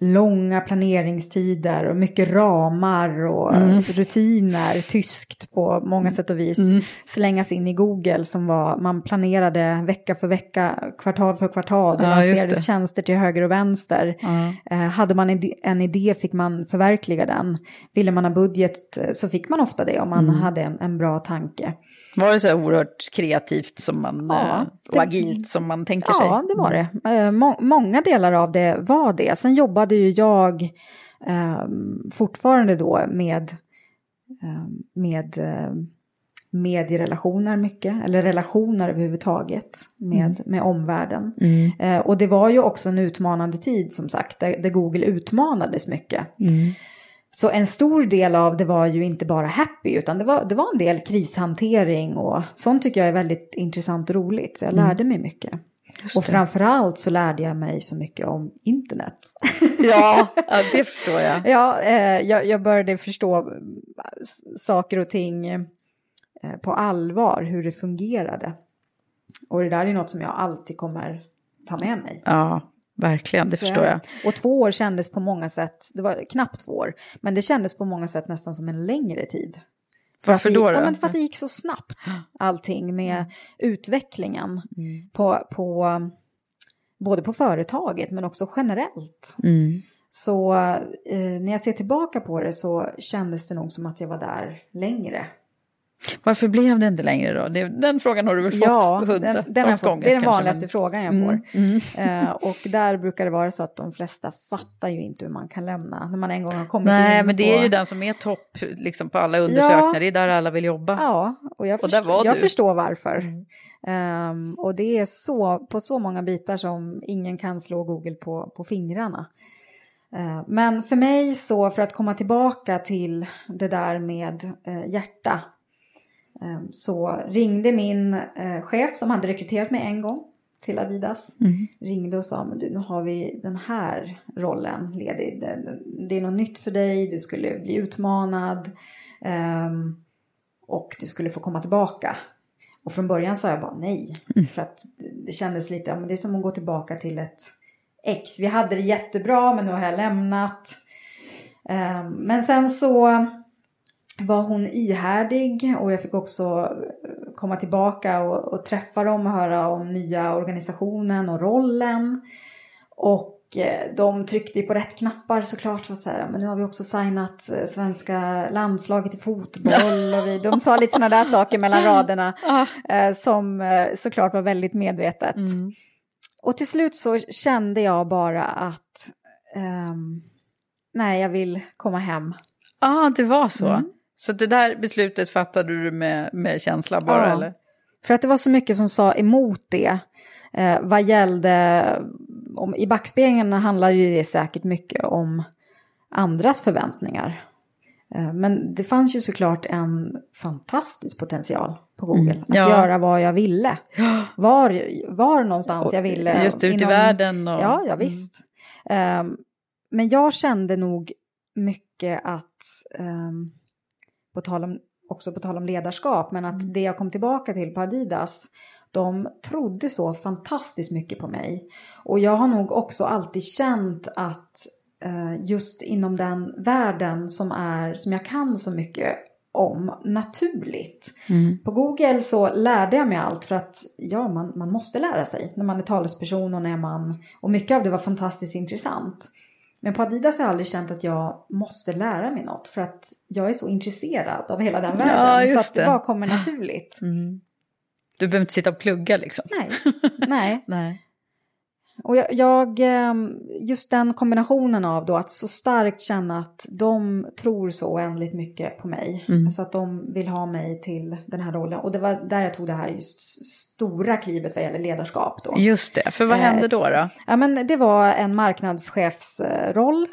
långa planeringstider och mycket ramar och Mm. rutiner, tyskt på många sätt och vis. Mm. Slängas in i Google som var, man planerade vecka för vecka, kvartal för kvartal. Det Ja, lanserades tjänster till höger och vänster. Eh, hade man en idé- en idé fick man förverkliga den. Ville man ha budget eh, så fick man ofta det om man Mm. hade en, en bra tanke. Var det så här oerhört kreativt som man, Ja, eh, och det- agilt som man tänker sig? Ja, det var det. Eh, må- många delar av det var det. Sen jobbade ju jag eh, fortfarande då med, eh, med eh, medierelationer mycket, eller relationer överhuvudtaget med, med omvärlden. Mm. Eh, och det var ju också en utmanande tid som sagt, där, där Google utmanades mycket. Mm. Så en stor del av det var ju inte bara happy utan det var, det var en del krishantering och sånt tycker jag är väldigt intressant och roligt. Så jag lärde mig mycket. Och det. framförallt så lärde jag mig så mycket om internet. Ja, ja, [LAUGHS] det förstår jag. ja, eh, jag, jag började förstå saker och ting eh, på allvar, hur det fungerade. Och det där är något som jag alltid kommer ta med mig. Ja, verkligen, det Så förstår jag. Och två år kändes på många sätt, det var knappt två år, men det kändes på många sätt nästan som en längre tid. För Varför det, då? då? Ja, men för att det gick så snabbt, allting med utvecklingen på, på både på företaget men också generellt. Mm. Så eh, när jag ser tillbaka på det så kändes det nog som att jag var där längre. Varför blev det inte längre då? Det, den frågan har du väl fått Ja, den, hundratals den fått, gånger det är den vanligaste men- frågan jag Mm, får. mm. Eh, och där brukar det vara så att de flesta fattar ju inte hur man kan lämna när man en gång har kommit Nej, in men det på... är ju den som är topp liksom, på alla undersökningar. Det är där alla vill jobba. Ja, och jag, Och förstår, jag förstår varför. Ehm, och det är så, på så många bitar som ingen kan slå Google på, på fingrarna. Ehm, men för mig så, för att komma tillbaka till det där med eh, hjärta, så ringde min eh, chef som hade rekryterat mig en gång till Adidas, ringde och sa, men du, nu har vi den här rollen ledig. Det, det är något nytt för dig, du skulle bli utmanad. ehm, och du skulle få komma tillbaka. Och från början sa jag bara nej. För att det- kändes lite, ja, men det är som att gå tillbaka till ett ex. Vi hade det jättebra men nu har jag lämnat. Ehm, Men sen så var hon ihärdig och jag fick också komma tillbaka och, och träffa dem och höra om nya organisationen och rollen. Och eh, de tryckte ju på rätt knappar såklart. För att säga, men nu har vi också signat eh, svenska landslaget i fotboll. Och vi, de sa lite sådana där saker mellan raderna. eh, Som eh, såklart var väldigt medvetet. Och till slut så kände jag bara att ehm, nej, jag vill komma hem. Ja, ah, det var så. Mm. Så det där beslutet fattade du med, med känsla bara, Ja. eller? För att det var så mycket som sa emot det. Eh, vad gällde, om, i backspegeln handlar ju det säkert mycket om andras förväntningar. Eh, men det fanns ju såklart en fantastisk potential på Google. Att Ja. göra vad jag ville. [GASPS] Var, var någonstans jag ville. Just ut i inom- världen och... Ja, ja visst. Ehm, men jag kände nog mycket att, ehm, på tal om, också på tal om ledarskap, men att det jag kom tillbaka till på Adidas, de trodde så fantastiskt mycket på mig. Och jag har nog också alltid känt att eh, just inom den världen som, är, som jag kan så mycket om naturligt. På Google så lärde jag mig allt för att ja, man, man måste lära sig när man är talesperson och när man... Och mycket av det var fantastiskt intressant. Men på Adidas har jag aldrig känt att jag måste lära mig något för att jag är så intresserad av hela den Ja, världen så just att det det. bara kommer naturligt. Mm. Du behöver inte sitta och plugga liksom. Nej, [LAUGHS] nej. Nej. Och jag, jag, ehm, just den kombinationen av då att så starkt känna att de tror så oändligt mycket på mig. Alltså att de vill ha mig till den här rollen. Och det var där jag tog det här just stora klivet vad gäller ledarskap då. Just det, för vad Eh, hände då? då? Ja, men det var en marknadschefsroll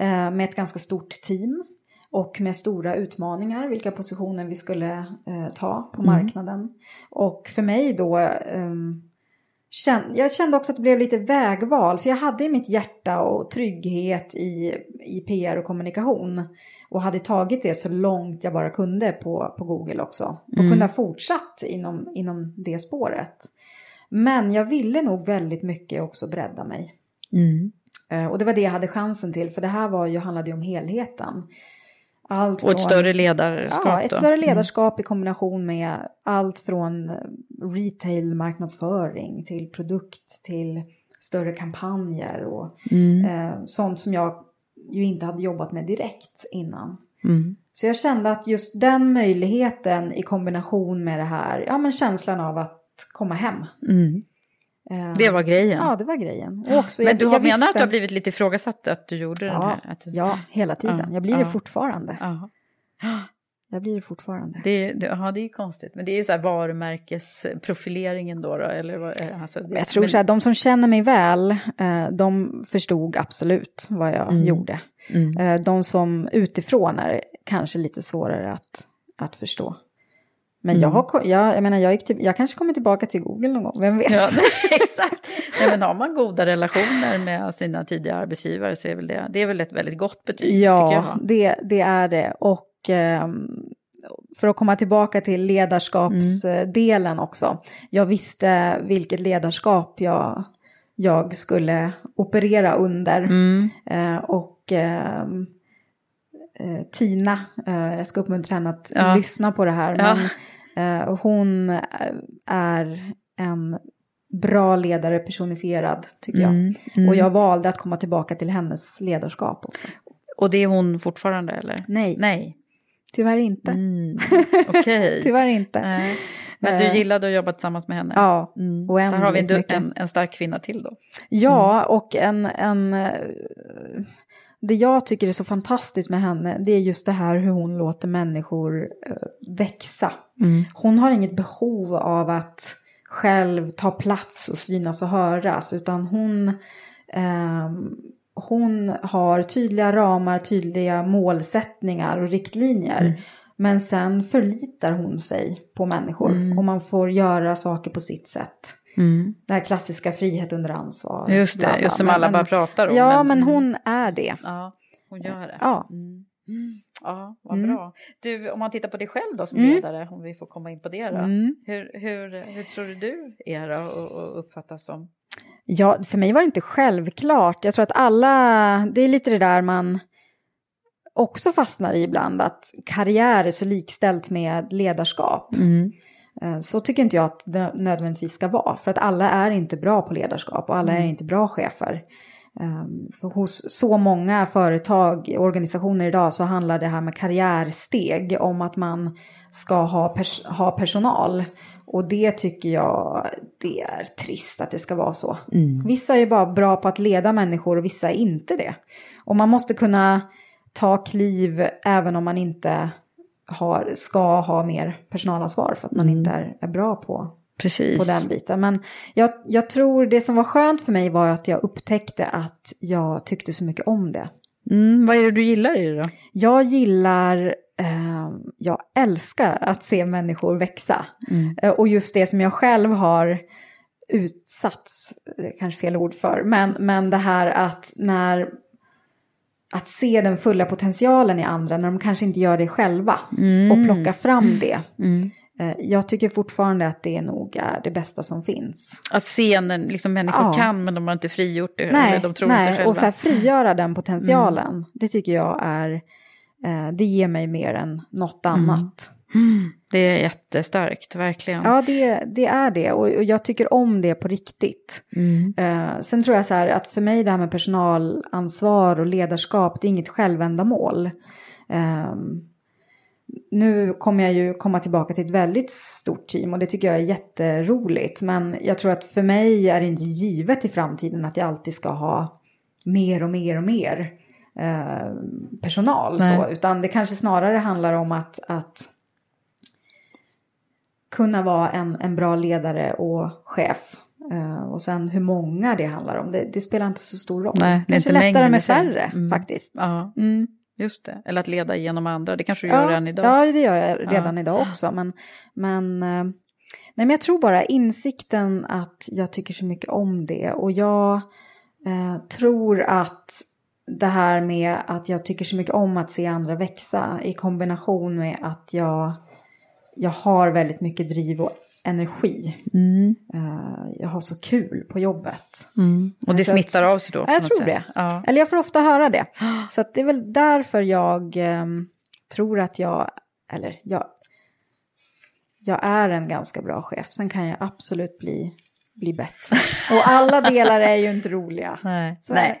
eh, med ett ganska stort team och med stora utmaningar, vilka positioner vi skulle eh, ta på marknaden. Och för mig då, känn, jag kände också att det blev lite vägval, för jag hade i mitt hjärta och trygghet i, i PR och kommunikation. Och hade tagit det så långt jag bara kunde på, på Google också. Och kunde ha fortsatt inom, inom det spåret. Men jag ville nog väldigt mycket också bredda mig. Eh, Och det var det jag hade chansen till, för det här var ju, handlade ju om helheten. Allt Och ett större ledarskap Ja, ett större ledarskap i kombination med allt från retail marknadsföring till produkt till större kampanjer och Mm. eh, sånt som jag ju inte hade jobbat med direkt innan. Mm. Så jag kände att just den möjligheten i kombination med det här, ja men känslan av att komma hem. Mm. Eh, Det var grejen. Ja, det var grejen. Och också, Men jag, du har jag menat att visste- du har blivit lite ifrågasatt att du gjorde den Ja, här? Att ja, hela tiden. Ja, Jag blir det ja. fortfarande. Ja. [GASPS] Jag blir det fortfarande. Det, det, ja, det är ju konstigt. Men det är ju så här varumärkesprofileringen då, då eller vad, eh, alltså, det, Men jag tror så här, de som känner mig väl, eh, de förstod absolut vad jag Mm. gjorde. Eh, de som utifrån är kanske lite svårare att, att förstå. Men Mm. jag, har, jag, jag menar, jag, gick till, jag kanske kommer tillbaka till Google någon gång, vem vet? Ja, [LAUGHS] exakt. Nej, men har man goda relationer med sina tidigare arbetsgivare så är väl det, det är väl ett väldigt gott betyg, Ja, det, det är det. Och ehm, för att komma tillbaka till ledarskapsdelen också. Jag visste vilket ledarskap jag, jag skulle operera under. Mm. Eh, och ehm, eh, Tina, eh, jag ska uppmuntra henne att Ja. lyssna på det här. Ja. Men, eh, hon är en bra ledare personifierad tycker jag. Mm, mm. Och jag valde att komma tillbaka till hennes ledarskap också. Och det är hon fortfarande eller? Nej, Nej. tyvärr inte. Mm. [LAUGHS] Okej. Tyvärr inte. Nej. Men du Eh, gillade att jobba tillsammans med henne? Ja, Mm. Där har vi en, en, en stark kvinna till då. Ja, och en, en... eh, Det jag tycker är så fantastiskt med henne, det är just det här hur hon låter människor eh, växa. Hon har inget behov av att själv ta plats och synas och höras, utan hon, ehm, hon har tydliga ramar, tydliga målsättningar och riktlinjer. Men sen förlitar hon sig på människor och man får göra saker på sitt sätt. Det här klassiska frihet under ansvar. Just det, bla. just som Men- alla men- bara pratar om. Ja, men hon är det. Ja, hon gör det. Ja. Mm. Mm. Ja, vad Mm. bra. Du, om man tittar på dig själv då som Mm. ledare, om vi får komma in på det då. Mm. Hur, hur, hur tror du du är då och, och uppfattas som? Ja, för mig var det inte självklart. Jag tror att alla, det är lite det där man också fastnar i ibland, att karriär är så likställt med ledarskap. Eh, Så tycker inte jag att det nödvändigtvis ska vara, för att alla är inte bra på ledarskap och alla är inte bra chefer. Ehm, För hos så många företag och organisationer idag så handlar det här med karriärsteg om att man ska ha, pers- ha personal. Och det tycker jag, det är trist att det ska vara så. Vissa är ju bara bra på att leda människor och vissa är inte det. Och man måste kunna ta kliv även om man inte har, ska ha mer personalansvar för att man inte är, är bra på, Precis. på den biten. Men jag, jag tror det som var skönt för mig var att jag upptäckte att jag tyckte så mycket om det. Mm, vad är det du gillar i det då? Jag gillar, eh, jag älskar att se människor växa. Eh, och just det som jag själv har utsatts, är kanske fel ord för, men, men det här att när att se den fulla potentialen i andra när de kanske inte gör det själva och plocka fram det. Eh, Jag tycker fortfarande att det nog är det bästa som finns. Att se när liksom, människor Ja. kan men de har inte frigjort det. Nej, eller de tror nej inte själva. och så här frigöra den potentialen. Det tycker jag är, eh, det ger mig mer än något annat. Det är jättestarkt, verkligen. Ja, det, det är det. Och, och jag tycker om det på riktigt. Eh, sen tror jag så här att för mig det här med personalansvar och ledarskap, det är inget självändamål. Eh, nu kommer jag ju komma tillbaka till ett väldigt stort team och det tycker jag är jätteroligt. Men jag tror att för mig är det inte givet i framtiden att jag alltid ska ha mer och mer och mer eh, personal. Nej. Så, utan det kanske snarare handlar om att, att kunna vara en, en bra ledare och chef. Eh, och sen hur många det handlar om, det, det spelar inte så stor roll. Nej, det är inte lättare med färre Mm. faktiskt. Ja, Mm. just det. Eller att leda genom andra, det kanske du gör redan idag. Ja, det gör jag redan idag också. Men, men, eh, nej, men jag tror bara insikten att jag tycker så mycket om det. Och jag eh, tror att det här med att jag tycker så mycket om att se andra växa i kombination med att jag, jag har väldigt mycket driv och energi. Mm. Eh, jag har så kul på jobbet. Och det smittar att- av sig då? Jag tror sätt. det. Ja. Eller jag får ofta höra det. [GASPS] Så det är väl därför jag ehm, tror att jag, eller jag, jag är en ganska bra chef. Sen kan jag absolut bli, bli bättre. [LAUGHS] Och alla delar är ju inte roliga. Nej. Nej.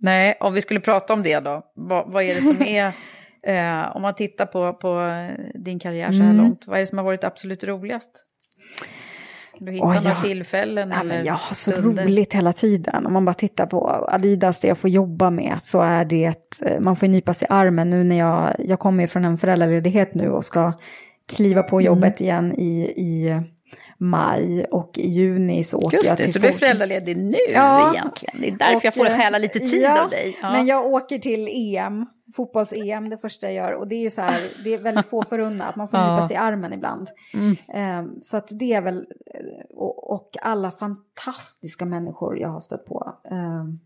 Nej, om vi skulle prata om det då, vad, vad är det som [LAUGHS] är, eh, om man tittar på, på din karriär så här Mm. långt, vad är det som har varit absolut roligast? Du hitta Oj, några jag- tillfällen Ja, eller jag har så stunder? roligt hela tiden. Om man bara tittar på Adidas, det jag får jobba med, så är det, eh, man får nypa sig i armen nu när jag, jag kommer från en föräldraledighet nu och ska kliva på jobbet igen i, i maj och i juni så åker jag Just det, till så du är föräldraledig nu Ja. egentligen. Det är därför Och, jag får eh, stjäla lite tid ja, av dig. Ja. Men jag åker till EM, fotbolls-EM, det första jag gör. Och det är ju så här, det är väldigt få förunnat, man får [LAUGHS] Ja. nypa sig i armen ibland. Mm. Ehm, så att det är väl, eh, och, och alla fantastiska människor jag har stött på. ge-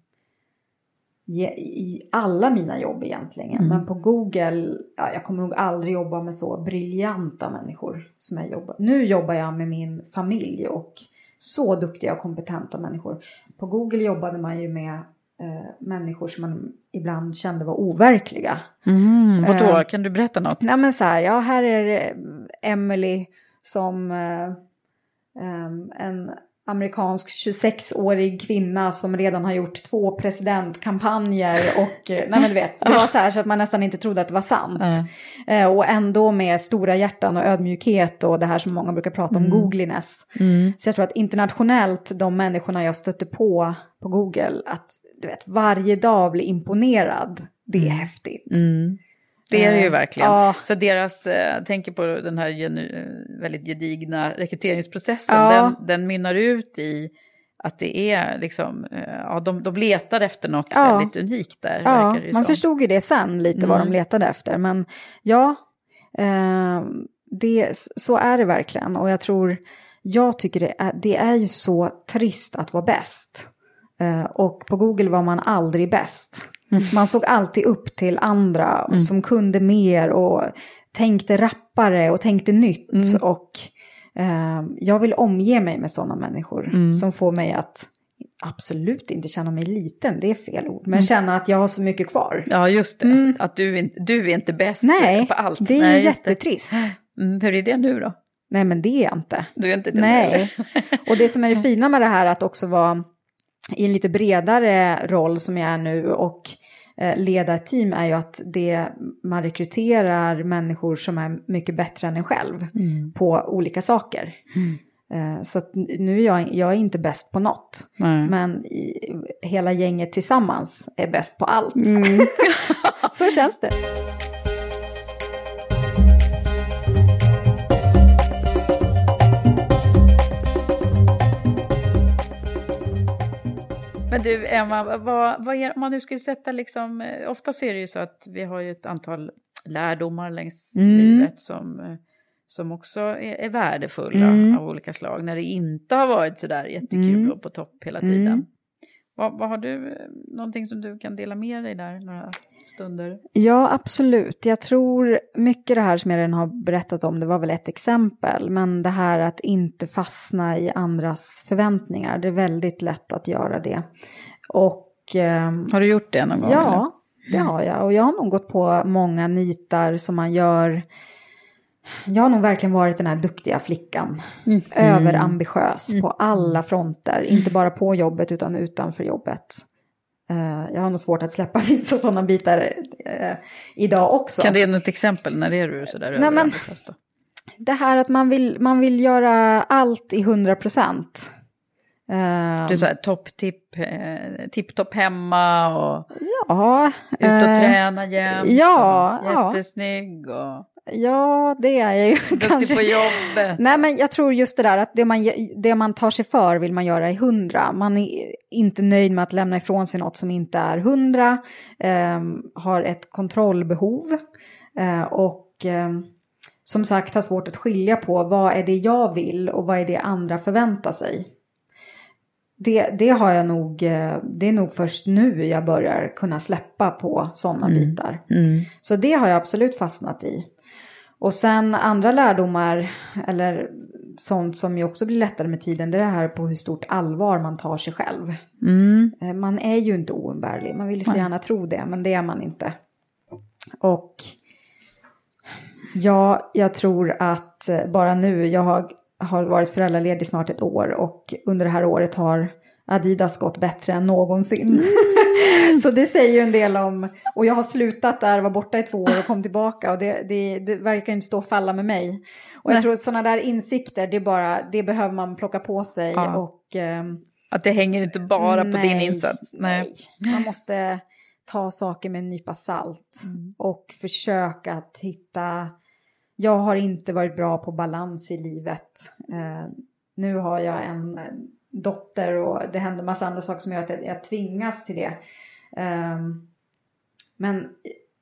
I alla mina jobb egentligen. Mm. Men på Google, ja, jag kommer nog aldrig jobba med så briljanta människor som jag jobbar. Nu jobbar jag med min familj och så duktiga och kompetenta människor. På Google jobbade man ju med eh, människor som man ibland kände var overkliga. Mm, vadå, Eh, kan du berätta något? Nej men så här, ja här är Emily som eh, em, en amerikansk 26-årig kvinna som redan har gjort två presidentkampanjer och eh, nej men du vet, det var så här så att man nästan inte trodde att det var sant. Eh, och ändå med stora hjärtan och ödmjukhet och det här som många brukar prata om, googliness. Mm. Så jag tror att internationellt, de människorna jag stötte på på Google, att du vet, varje dag bli imponerad, det är häftigt. Mm. Det är det ju Eh, verkligen. ja. Så deras, eh, jag tänker på den här genu, väldigt gedigna rekryteringsprocessen, Ja. den, den mynnar ut i att det är liksom, eh, ja, de, de letar efter något Ja. väldigt unikt där. Ja, man som. förstod ju det sen lite vad Mm. de letade efter. Men ja, eh, det, så är det verkligen. Och jag tror, jag tycker det är, det är ju så trist att vara bäst. Eh, och på Google var man aldrig bäst. Mm. Man såg alltid upp till andra som kunde mer och tänkte rappare och tänkte nytt. Mm. Och eh, jag vill omge mig med sådana människor Mm. som får mig att absolut inte känna mig liten, det är fel ord, Mm. men känna att jag har så mycket kvar. Ja, just det. Mm. Att du, du är inte bäst Nej, på allt. det är Nej, jättetrist. Mm, hur är det nu då? Nej, men det är jag inte. Du är inte det Nej. [LAUGHS] Och det som är det fina med det här att också vara i en lite bredare roll som jag är nu och eh, leda ett team är ju att det, man rekryterar människor som är mycket bättre än en själv Mm. på olika saker. Eh, Så att nu är jag, jag är inte bäst på något. Nej. Men i, hela gänget tillsammans är bäst på allt. Mm. [LAUGHS] Så känns det. Men du, Emma, vad, vad är, om man nu skulle sätta liksom, eh, ofta så är det ju så att vi har ju ett antal lärdomar längs Mm. livet som, eh, som också är, är värdefulla Mm. av olika slag, när det inte har varit så där jättekul Mm. och på topp hela tiden. Mm. Vad, vad har du, eh, någonting som du kan dela med dig där, några stunder? Ja, absolut. Jag tror mycket det här som jag redan har berättat om, det var väl ett exempel. Men det här att inte fastna i andras förväntningar, det är väldigt lätt att göra det. Och... ehm, Har du gjort det någon gång? eller? Ja, det har jag. Och jag har nog gått på många nitar som man gör. Jag har nog verkligen varit den här duktiga flickan. Överambitiös på alla fronter. Inte bara på jobbet utan utanför jobbet. Eh, jag har nog svårt att släppa [LAUGHS] vissa sådana bitar eh, idag också. Kan du ge något exempel? När är du sådär överambitiös då? Det här att man vill, man vill göra allt i 100 procent. Du är såhär topptipp, eh, tipptopp hemma och ja, ut och eh, träna jämt. ja, och. Jättesnygg och ja, det är jag ju duktig kanske. på jobbet. Nej, men jag tror just det där att det man, det man tar sig för vill man göra i hundra. Man är inte nöjd med att lämna ifrån sig något som inte är hundra. ehm, har ett kontrollbehov. eh, och ehm, som sagt har svårt att skilja på vad är det jag vill och vad är det andra förväntar sig. Det, det har jag nog, eh, det är nog först nu jag börjar kunna släppa på sådana bitar. Så det har jag absolut fastnat i. Och sen andra lärdomar, eller sånt som ju också blir lättare med tiden, det är det här på hur stort allvar man tar sig själv. Eh, Man är ju inte oumbärlig, man vill ju så gärna tro det, men det är man inte. Och ja, jag tror att eh, bara nu, jag har, har varit föräldraledig snart ett år och under det här året har Adidas gått bättre än någonsin. [LAUGHS] så det säger ju en del om, och jag har slutat där, var borta i två år och kom tillbaka och det, det, det verkar inte stå och falla med mig. Och jag Nej. tror att sådana där insikter, det, är bara, det behöver man plocka på sig Ja. och ehm, Att det hänger inte bara på din Nej, insats. Nej. Man måste ta saker med en nypa salt Mm. och försöka att hitta... Jag har inte varit bra på balans i livet. Eh, nu har jag en dotter och det händer massa andra saker som gör att jag, jag tvingas till det. Ehm, men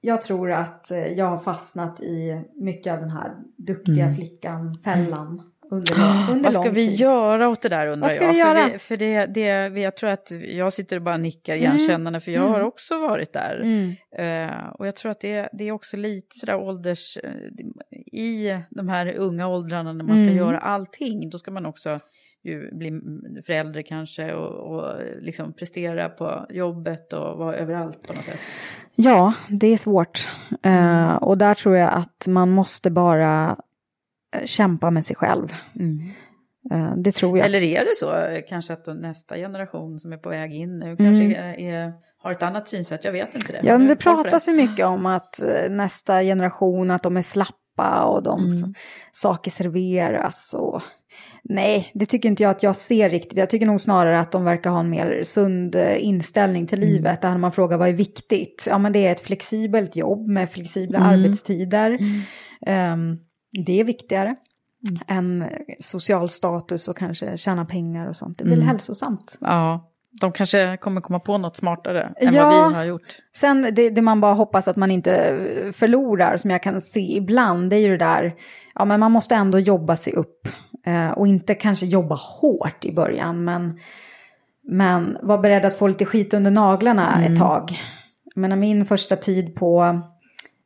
jag tror att jag har fastnat i mycket av den här duktiga flickan-fällan under, lång- [GASPS] under Mm. Vad ska vi tid. göra åt det där undrar Vad ska jag? vi för göra? Vi, för det, det, jag tror att jag sitter och bara nickar igenkännande för jag har också varit där. Mm. Eh, och jag tror att det, det är också lite sådär ålders... eh, I de här unga åldrarna när man ska Mm. göra allting, då ska man också ju bli förälder kanske och, och liksom prestera på jobbet och vara överallt på något sätt. Ja, det är svårt. Eh, och där tror jag att man måste bara eh, kämpa med sig själv. Eh, det tror jag. Eller är det så kanske att nästa generation som är på väg in nu kanske är, är, har ett annat synsätt? Jag vet inte det. Mm. ja, men det pratas ju mycket om att nästa generation, att de är slappa och de Mm. saker serveras. Och... Nej, det tycker inte jag att jag ser riktigt. Jag tycker nog snarare att de verkar ha en mer sund eh, inställning till Mm. livet. Där man frågar vad är viktigt? Ja, men det är ett flexibelt jobb med flexibla Mm. arbetstider. Ehm, det är viktigare Mm. än social status och kanske tjäna pengar och sånt. Det blir Mm. hälsosamt. Ja, de kanske kommer komma på något smartare än Ja. vad vi har gjort. Sen det, det man bara hoppas att man inte eh, förlorar, som jag kan se ibland, det är ju det där, ja men man måste ändå jobba sig upp. Eh, och inte kanske jobba hårt i början, men, men vara beredd att få lite skit under naglarna ett tag. Menar min första tid på,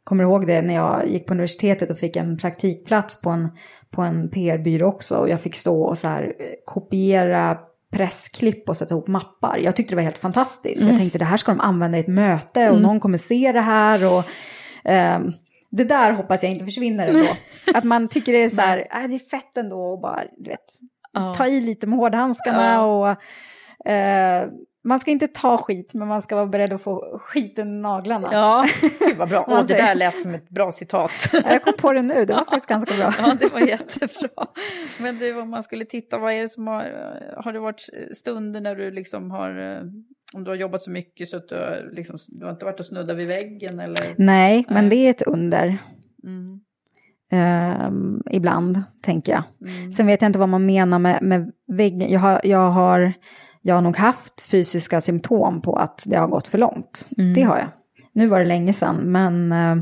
kommer du ihåg det, när jag gick på universitetet och fick en praktikplats på en, på en PR-byrå också. Och jag fick stå och så här eh, kopiera pressklipp och sätta ihop mappar. Jag tyckte det var helt fantastiskt. För Jag tänkte det här ska de använda i ett möte och någon kommer se det här. Och, ehm, det där hoppas jag inte försvinner ändå. [LAUGHS] Att man tycker det är så här, äh, det är fett ändå och bara, du vet, ta i lite med hårdhandskarna och eh, man ska inte ta skit men man ska vara beredd att få skiten i naglarna. Ja, Gud [LAUGHS] vad bra. Åh, det där lät som ett bra citat. Jag kom på det nu, det var faktiskt ganska bra. Ja, det var jättebra. Men du, om man skulle titta, vad är det som har... Har det varit stunder när du liksom har... eh, Om du har jobbat så mycket så att du har, liksom, du har inte varit och snuddat vid väggen eller? Nej, men det är ett under. Mm. Ehm, ibland, tänker jag. Mm. Sen vet jag inte vad man menar med, med väggen. Jag har, jag, har, jag har nog haft fysiska symptom på att det har gått för långt. Mm. Det har jag. Nu var det länge sedan, men eh,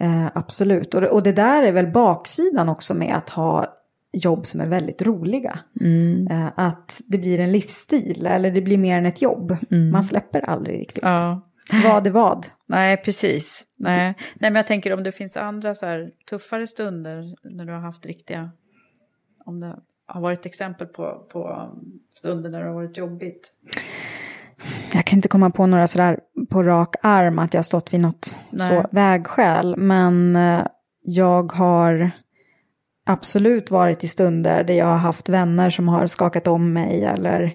eh, absolut. Och, det- och det där är väl baksidan också med att ha jobb som är väldigt roliga. Mm. Eh, att det blir en livsstil eller det blir mer än ett jobb. Man släpper aldrig riktigt. Ja. Vad är vad? Nej, precis. Nej. Nej, men jag tänker om det finns andra så här tuffare stunder när du har haft riktiga... Om det har varit exempel på, på stunder när det har varit jobbigt. Jag kan inte komma på några sådär på rak arm att jag har stått vid något Nej. så vägskäl. Men eh, jag har absolut varit i stunder där jag har haft vänner som har skakat om mig eller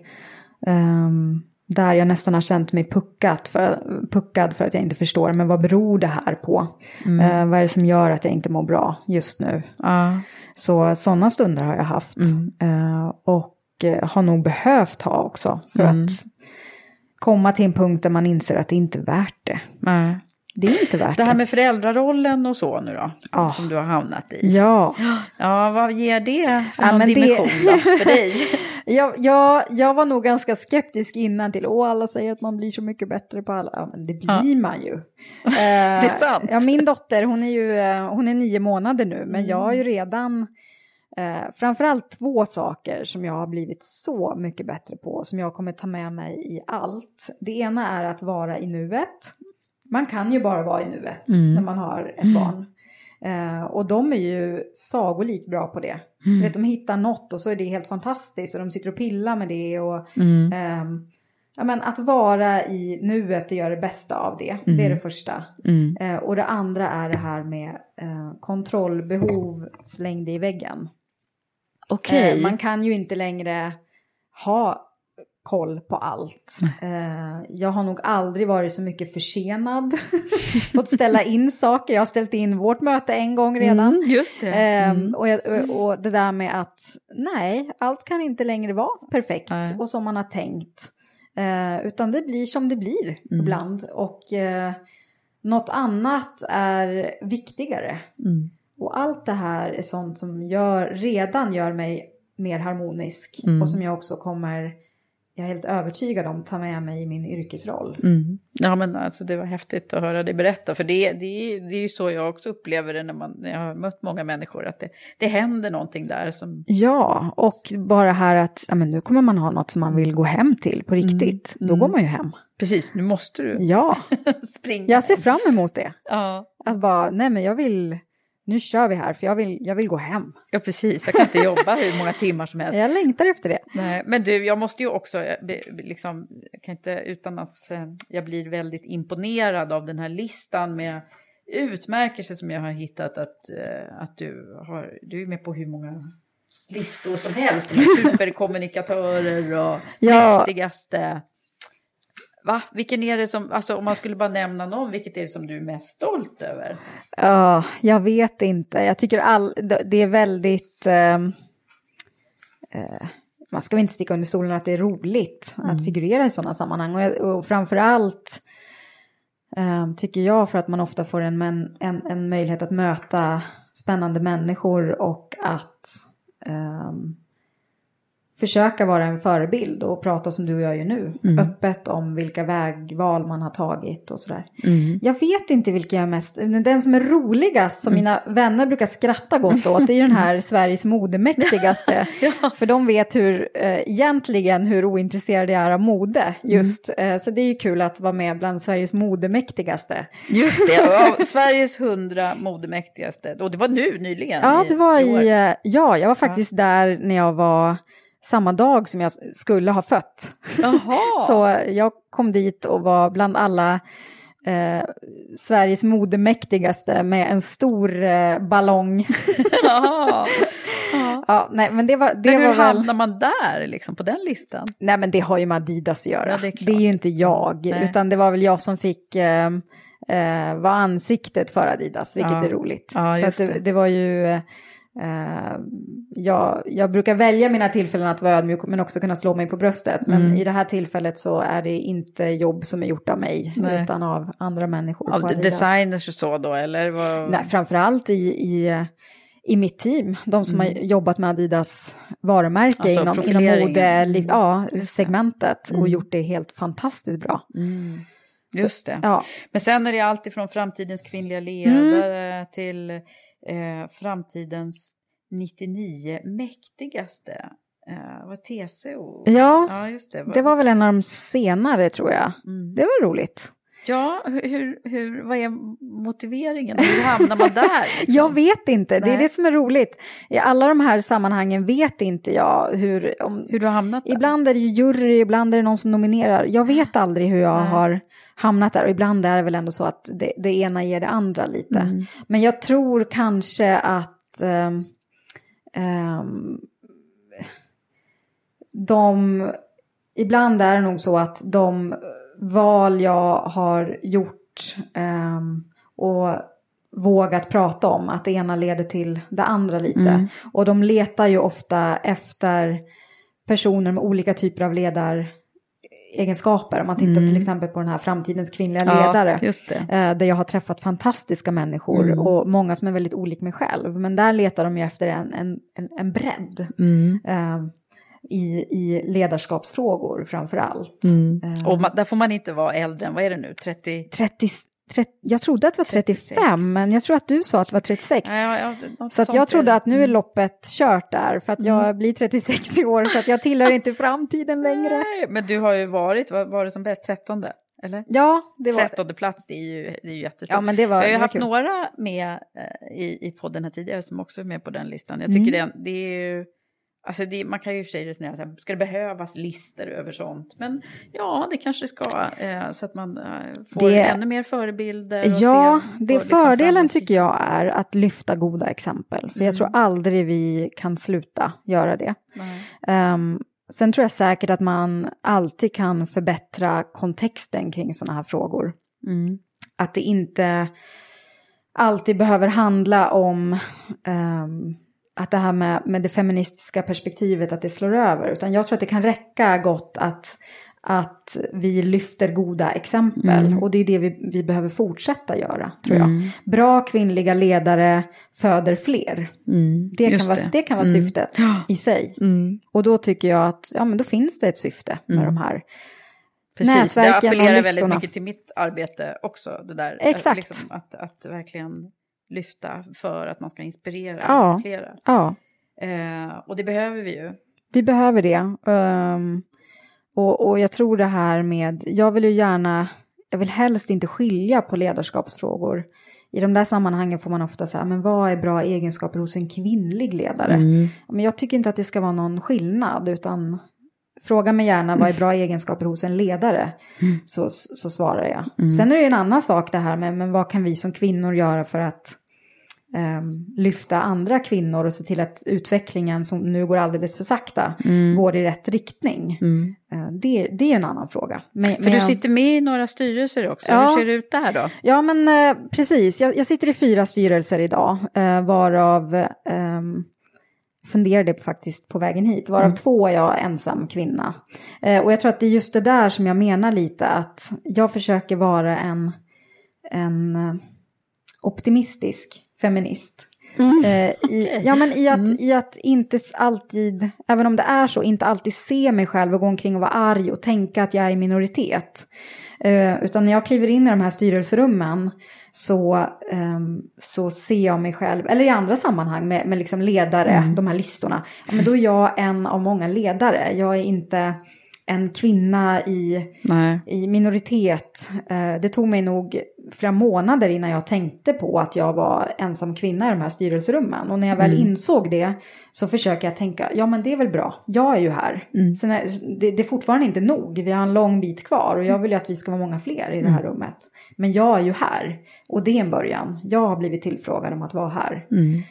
ehm, där jag nästan har känt mig puckat för, puckad för att jag inte förstår. Men vad beror det här på? Eh, vad är det som gör att jag inte mår bra just nu? Ja. Så sådana stunder har jag haft. Eh, och eh, har nog behövt ha också. För att komma till en punkt där man inser att det inte är värt det. Det är inte värt Det här det. med föräldrarollen och så nu då, Ja. som du har hamnat i. Ja, Ja, vad ger det för Ja, någon men det- dimension då, för dig? [LAUGHS] [LAUGHS] jag, jag, jag var nog ganska skeptisk innan till, åh alla säger att man blir så mycket bättre på alla. Ja, men det blir man ju. [LAUGHS] det är sant. Ja, min dotter, hon är ju eh, hon är nio månader nu, men jag har ju redan eh, framförallt två saker som jag har blivit så mycket bättre på, som jag kommer ta med mig i allt. Det ena är att vara i nuet. Man kan ju bara vara i nuet när man har ett barn. Eh, och de är ju sagolikt bra på det. Du vet, de hittar något och så är det helt fantastiskt och de sitter och pillar med det. Och, ehm, ja, men att vara i nuet och göra det bästa av det, det är det första. Eh, och det andra är det här med eh, kontrollbehov slängde i väggen. Okej. Eh, man kan ju inte längre ha koll på allt. Eh, jag har nog aldrig varit så mycket försenad. [LAUGHS] Fått ställa in saker. Jag har ställt in vårt möte en gång redan. Mm, just det. Ehm, och, jag, och, och det där med att nej, allt kan inte längre vara perfekt Nej. och som man har tänkt. Eh, utan det blir som det blir ibland. Och eh, något annat är viktigare. Och allt det här är sånt som gör, redan gör mig mer harmonisk. Och som jag också kommer, jag är helt övertygad om, ta med mig i min yrkesroll. Mm. Ja, men alltså, det var häftigt att höra dig berätta. För det, det, är- det är ju så jag också upplever det när, man, när jag har mött många människor. Att det, det händer någonting där som... Ja, och bara här att ja, men nu kommer man ha något som man vill gå hem till på riktigt. Då går man ju hem. Precis, nu måste du Ja, [LAUGHS] springa. jag ser fram emot det. Ja. Att bara, nej men jag vill, nu kör vi här för jag vill, jag vill gå hem. ja, precis. Jag kan inte jobba hur många timmar som helst. Jag längtar efter det. Nej, men du, jag måste ju också, eh, liksom, jag kan inte utan att eh, jag blir väldigt imponerad av den här listan med utmärkelser som jag har hittat att, eh, att du har, du är med på hur många listor som helst, [LAUGHS] superkommunikatörer och Ja. mäktigaste. Va? Vilken är det som, alltså om man skulle bara nämna någon, vilket är det som du är mest stolt över? Ja, jag vet inte. Jag tycker all, det är väldigt... ehm, eh, man ska väl inte sticka under stolen att det är roligt att figurera i sådana sammanhang. Och, och framförallt ehm, tycker jag för att man ofta får en, en, en möjlighet att möta spännande människor och att ehm, försöka vara en förebild och prata som du och jag gör nu. Öppet om vilka vägval man har tagit och sådär. Jag vet inte vilken jag är mest, den som är roligast som mina vänner brukar skratta gott åt det är ju den här [LAUGHS] Sveriges modemäktigaste. [LAUGHS] För de vet hur, eh, egentligen hur ointresserad jag är av mode just. Eh, så det är ju kul att vara med bland Sveriges modemäktigaste. Just det, [LAUGHS] Sveriges hundra modemäktigaste. Och det var nu nyligen. Ja, det var år. i, eh, ja, jag var faktiskt där när jag var samma dag som jag skulle ha fött. [LAUGHS] Så jag kom dit och var bland alla eh, Sveriges modemäktigaste med en stor eh, ballong. [LAUGHS] Ja, nej, men det var, det Men hur var väl... hamnar man där, liksom, på den listan? Nej, men det har ju med Adidas att göra. Ja, det det, är är klart. ju inte jag, Nej. utan det var väl jag som fick eh, eh, vara ansiktet för Adidas, vilket Ja. är roligt. Ja, Så det, det. det var ju... Eh, jag, jag brukar välja mina tillfällen att vara ödmjuk men också kunna slå mig på bröstet. Men Mm. i det här tillfället så är det inte jobb som är gjort av mig Nej. utan av andra människor. Av designers och så då, eller? Vad... Nej, framförallt i, i, i mitt team, de som har jobbat med Adidas varumärke Mm. Alltså inom, inom mode, ja, segmentet och Mm. gjort det helt fantastiskt bra. Mm. Just det. Ja, Men sen är det allt ifrån framtidens kvinnliga ledare till eh, framtidens 99 mäktigaste. Uh, var TCO? Ja, ja just det. det var väl en av de senare tror jag. Mm. Det var roligt. Ja, hur, hur, vad är motiveringen? Hur hamnar man där? [LAUGHS] Liksom? Jag vet inte, det är det som är roligt. I alla de här sammanhangen vet inte jag hur... Om, hur du har hamnat där? Ibland är det ju jury, ibland är det någon som nominerar. Jag vet aldrig hur jag Nej. har hamnat där och ibland är det väl ändå så att det, det ena ger det andra lite. Mm. Men jag tror kanske att um, um, de... Ibland är det nog så att de val jag har gjort um, och vågat prata om, att det ena leder till det andra lite. Mm. Och de letar ju ofta efter personer med olika typer av ledaregenskaper. Om man tittar mm. till exempel på den här framtidens kvinnliga ledare. Ja, eh, där jag har träffat fantastiska människor mm. och många som är väldigt olika mig själv. Men där letar de ju efter en, en, en, en bredd. Mm. Uh, i, i ledarskapsfrågor framför allt. Mm. Uh, och man, där får man inte vara äldre än, vad är det nu, 30? 30 jag trodde att det var 35, 36. men jag tror att du sa att det var 36. Ja, ja, så att jag trodde att nu är mm. loppet kört där, för att jag mm. blir 36 i år, så att jag tillhör inte framtiden längre. Nej, men du har ju varit, vad var det som bäst, 13? Eller? Ja, det var 13 plats, det är ju, det är ju jättestort. Ja, men det var, jag har ju haft kul. några med eh, i, i podden här tidigare som också är med på den listan. Jag tycker mm. det, det är ju Alltså det, man kan ju i och för sig resonera så här, ska det behövas listor över sånt? Men ja, det kanske ska, eh, så att man eh, får det, ännu mer förebilder. ja, det liksom fördelen tycker jag är att lyfta goda exempel. För mm. jag tror aldrig vi kan sluta göra det. Um, sen tror jag säkert att man alltid kan förbättra kontexten kring sådana här frågor. Mm. Att det inte alltid behöver handla om um, att det här med, med det feministiska perspektivet, att det slår över. Utan jag tror att det kan räcka gott att, att vi lyfter goda exempel. Mm. Och det är det vi, vi behöver fortsätta göra, tror jag. Mm. Bra kvinnliga ledare föder fler. Mm. Det, kan vara, det kan vara mm. syftet i sig. Mm. Och då tycker jag att ja, men då finns det ett syfte med de här Precis, nätverken det appellerar väldigt mycket till mitt arbete också. Det där, Exakt. Liksom, att, att verkligen lyfta för att man ska inspirera ja, flera. Ja. Eh, och det behöver vi ju. Vi behöver det. Um, och, och jag tror det här med, jag vill ju gärna, jag vill helst inte skilja på ledarskapsfrågor. I de där sammanhangen får man ofta säga, men vad är bra egenskaper hos en kvinnlig ledare? Mm. Men jag tycker inte att det ska vara någon skillnad, utan fråga mig gärna vad är bra egenskaper hos en ledare, mm. så, så svarar jag. Mm. Sen är det en annan sak det här med, men vad kan vi som kvinnor göra för att lyfta andra kvinnor och se till att utvecklingen som nu går alldeles för sakta mm. går i rätt riktning. Mm. Uh, det, det är en annan fråga. Men, för men du sitter med i några styrelser också, ja, hur ser det ut där då? Ja men uh, precis, jag, jag, sitter i fyra styrelser idag, uh, varav um, funderade faktiskt på vägen hit, varav mm. två är jag ensam kvinna. Eh, och jag tror att det är just det där som jag menar lite, att jag försöker vara en, en optimistisk feminist. Mm. Eh, i, [LAUGHS] ja, men i att, mm. i att inte alltid, även om det är så, inte alltid se mig själv och gå omkring och vara arg och tänka att jag är i minoritet. Eh, utan när jag kliver in i de här styrelserummen så, eh, så ser jag mig själv, eller i andra sammanhang med, med liksom ledare, mm. de här listorna, ja, men då är jag en av många ledare. Jag är inte en kvinna i, i minoritet. Eh, det tog mig nog flera månader innan jag tänkte på att jag var ensam kvinna i de här styrelserummen. Och när jag väl mm. insåg det så försöker jag tänka, ja men det är väl bra, jag är ju här. Mm. Sen är, det, det, är fortfarande inte nog, vi har en lång bit kvar och jag vill ju att vi ska vara många fler i det här mm. rummet. Men jag är ju här och det är en början. Jag har blivit tillfrågad om att vara här. Mm.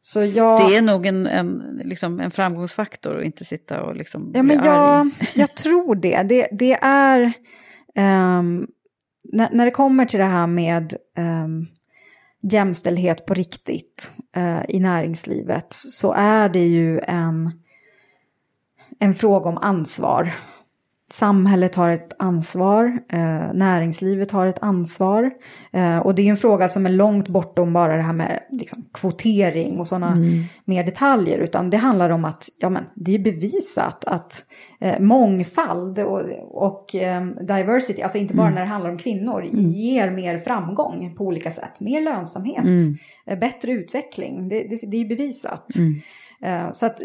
Så jag... Det är nog en, en, liksom en framgångsfaktor att inte sitta och liksom ja, men jag, jag tror det. Det, det är... Um, när, när det kommer till det här med um, jämställdhet på riktigt uh, i näringslivet så är det ju en, en fråga om ansvar samhället har ett ansvar, eh, näringslivet har ett ansvar. Eh, och det är en fråga som är långt bortom bara det här med liksom, kvotering och sådana Mm. mer detaljer. Utan det handlar om att ja, men, det är bevisat att eh, mångfald och, och eh, diversity, alltså inte bara Mm. när det handlar om kvinnor, ger mer framgång på olika sätt. Mer lönsamhet, Mm. eh, bättre utveckling. Det, det, det är bevisat. Eh, Så att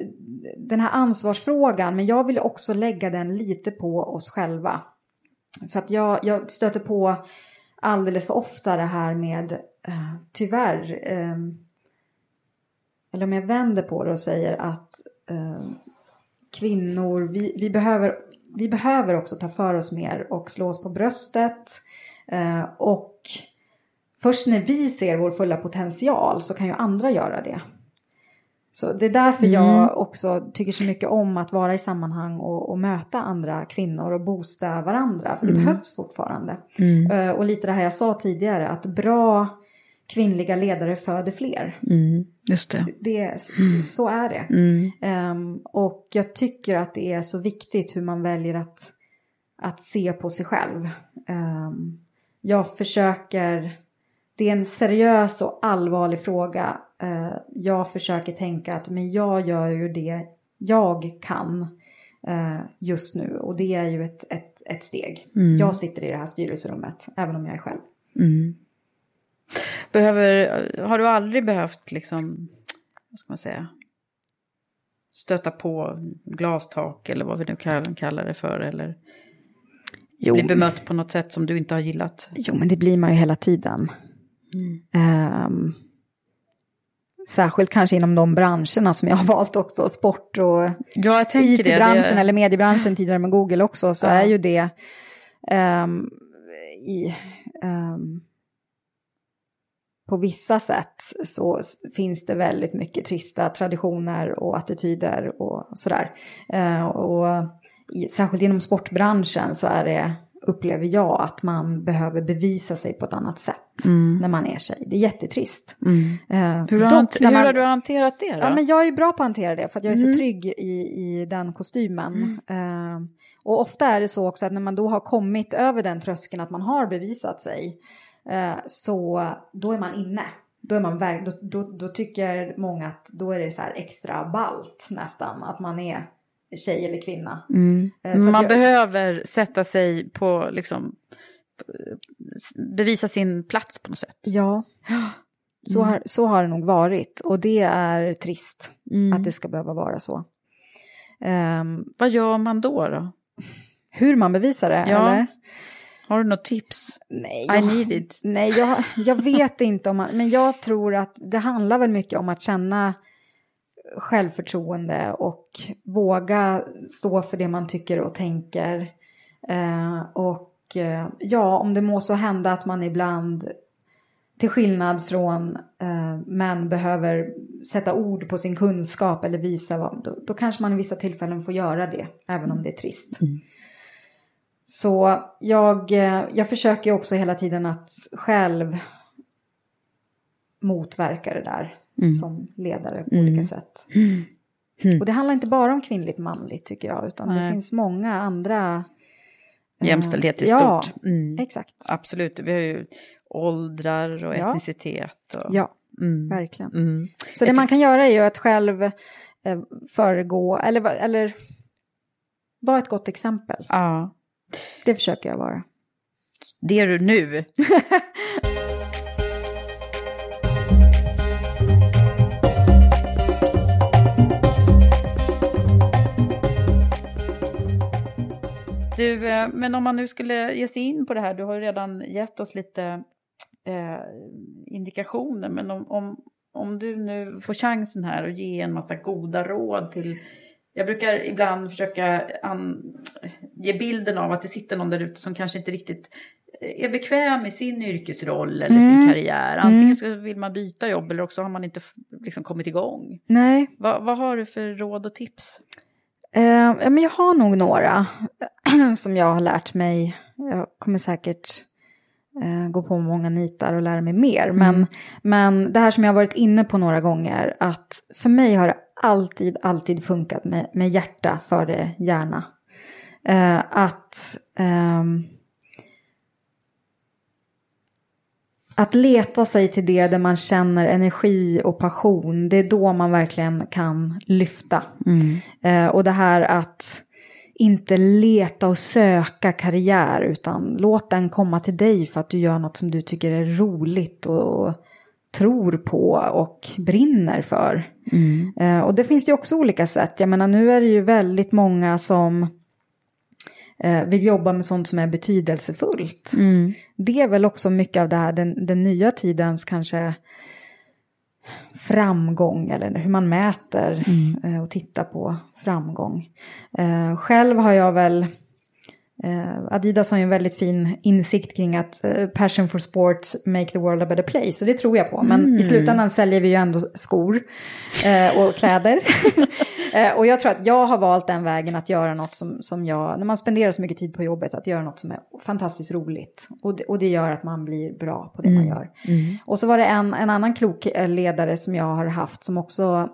den här ansvarsfrågan, men jag vill också lägga den lite på oss själva. För att jag, jag stöter på alldeles för ofta det här med, eh, tyvärr, eh, eller om jag vänder på det och säger att eh, kvinnor, vi, vi, behöver, vi behöver också ta för oss mer och slå oss på bröstet. Eh, och först när vi ser vår fulla potential så kan ju andra göra det. Så det är därför Mm. jag också tycker så mycket om att vara i sammanhang och, och möta andra kvinnor och boosta varandra. För det Mm. behövs fortfarande. Mm. Eh, Och lite det här jag sa tidigare, att bra kvinnliga ledare föder fler. Mm. Just det. Det, så, så är det. Mm. Ehm, och jag tycker att det är så viktigt hur man väljer att, att se på sig själv. Ehm, jag försöker, det är en seriös och allvarlig fråga. Eh, jag försöker tänka att men jag gör ju det jag kan eh, just nu. Och det är ju ett, ett, ett steg. Mm. Jag sitter i det här styrelserummet, även om jag är själv. Mm. Behöver, har du aldrig behövt liksom, vad ska man säga, stöta på glastak eller vad vi nu kallar, det för eller Jo. bli bemött på något sätt som du inte har gillat? Jo, men det blir man ju hela tiden. Ehm, särskilt kanske inom de branscherna som jag har [LAUGHS] valt också, sport och Ja, det. IT-branschen det. eller mediebranschen tidigare med Google också, så Ja. är ju det ehm, i, ehm, på vissa sätt så finns det väldigt mycket trista traditioner och attityder och sådär. Eh, och i, särskilt inom sportbranschen så är det, upplever jag, att man behöver bevisa sig på ett annat sätt när man är tjej. Det är jättetrist. Eh, Mm. Hur, har, dock hur man- har du hanterat det då? Ja, men jag är bra på att hantera det för att jag är Mm. så trygg i, i den kostymen. Eh, och ofta är det så också att när man då har kommit över den tröskeln att man har bevisat sig eh, så då är man inne. Då, är man, då, då, då tycker många att då är det så här extra balt nästan att man är tjej eller kvinna. Eh, så att man jag- behöver sätta sig på, liksom, bevisa sin plats på något sätt. Ja, [GASPS] så, har, så har det nog varit och det är trist Mm. att det ska behöva vara så. Ehm, Vad gör man då? då? hur man bevisar det, Ja. eller? Har du något tips? Nej, I jag, need it. nej jag, jag vet inte om man, men jag tror att det handlar väl mycket om att känna självförtroende och våga stå för det man tycker och tänker. Eh, och eh, ja, om det må så hända att man ibland, till skillnad från eh, män, behöver sätta ord på sin kunskap eller visa vad, då, då kanske man i vissa tillfällen får göra det, även om det är trist. Så jag, eh, jag försöker också hela tiden att själv motverka det där som ledare på olika sätt. Och det handlar inte bara om kvinnligt manligt tycker jag, utan det finns många andra... eh, Jämställdhet i ja, stort. Mm. exakt. Absolut, vi har ju åldrar och Ja. etnicitet. Och... Ja, Mm. verkligen. Mm. Så det man kan göra är ju att själv eh, föregå, eller, eller vara ett gott exempel. Ja, Det försöker jag vara. det är du nu. [LAUGHS] Du, eh, men om man nu skulle ge sig in på det här, du har ju redan gett oss lite eh, indikationer, men om, om, om du nu får chansen här att ge en massa goda råd till jag brukar ibland försöka an, ge bilden av att det sitter någon där ute som kanske inte riktigt eh, är bekväm i sin yrkesroll eller sin Mm. karriär. Antingen så vill man byta jobb eller också har man inte liksom kommit igång. Nej, Va, vad har du för råd och tips? Ja, men jag har nog några [CLEARS THROAT] som jag har lärt mig. Jag kommer säkert eh, gå på många nitar och lära mig mer. Men, men det här som jag har varit inne på några gånger, att för mig har det alltid, alltid funkat med, med hjärta före hjärna. Eh, att, ehm, att leta sig till det där man känner energi och passion, det är då man verkligen kan lyfta. Eh, och det här att inte leta och söka karriär utan låt den komma till dig för att du gör något som du tycker är roligt och tror på och brinner för. Eh, och det finns ju också olika sätt. Jag menar nu är det ju väldigt många som eh, vill jobba med sånt som är betydelsefullt. Det är väl också mycket av det här, den, den nya tidens kanske framgång eller hur man mäter eh, och tittar på framgång. Eh, själv har jag väl Adidas har ju en väldigt fin insikt kring att eh, passion for sport make the world a better place. Och det tror jag på. Men i slutändan säljer vi ju ändå skor eh, och kläder. [LAUGHS] eh, och jag tror att jag har valt den vägen att göra något som, som jag, när man spenderar så mycket tid på jobbet, att göra något som är fantastiskt roligt. Och det, och det gör att man blir bra på det man gör. Och så var det en, en annan klok eh, ledare som jag har haft som också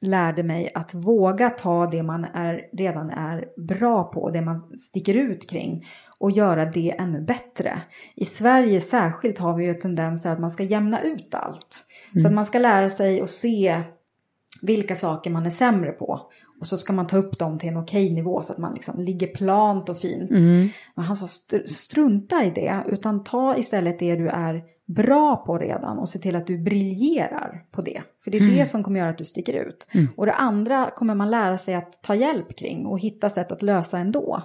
lärde mig att våga ta det man är, redan är bra på, det man sticker ut kring och göra det ännu bättre. I Sverige särskilt har vi ju tendenser att man ska jämna ut allt. Så att man ska lära sig att se vilka saker man är sämre på. Och så ska man ta upp dem till en okej nivå så att man liksom ligger plant och fint. Men han sa str- strunta i det, utan ta istället det du är bra på redan och se till att du briljerar på det. För det är det som kommer göra att du sticker ut. Och det andra kommer man lära sig att ta hjälp kring och hitta sätt att lösa ändå.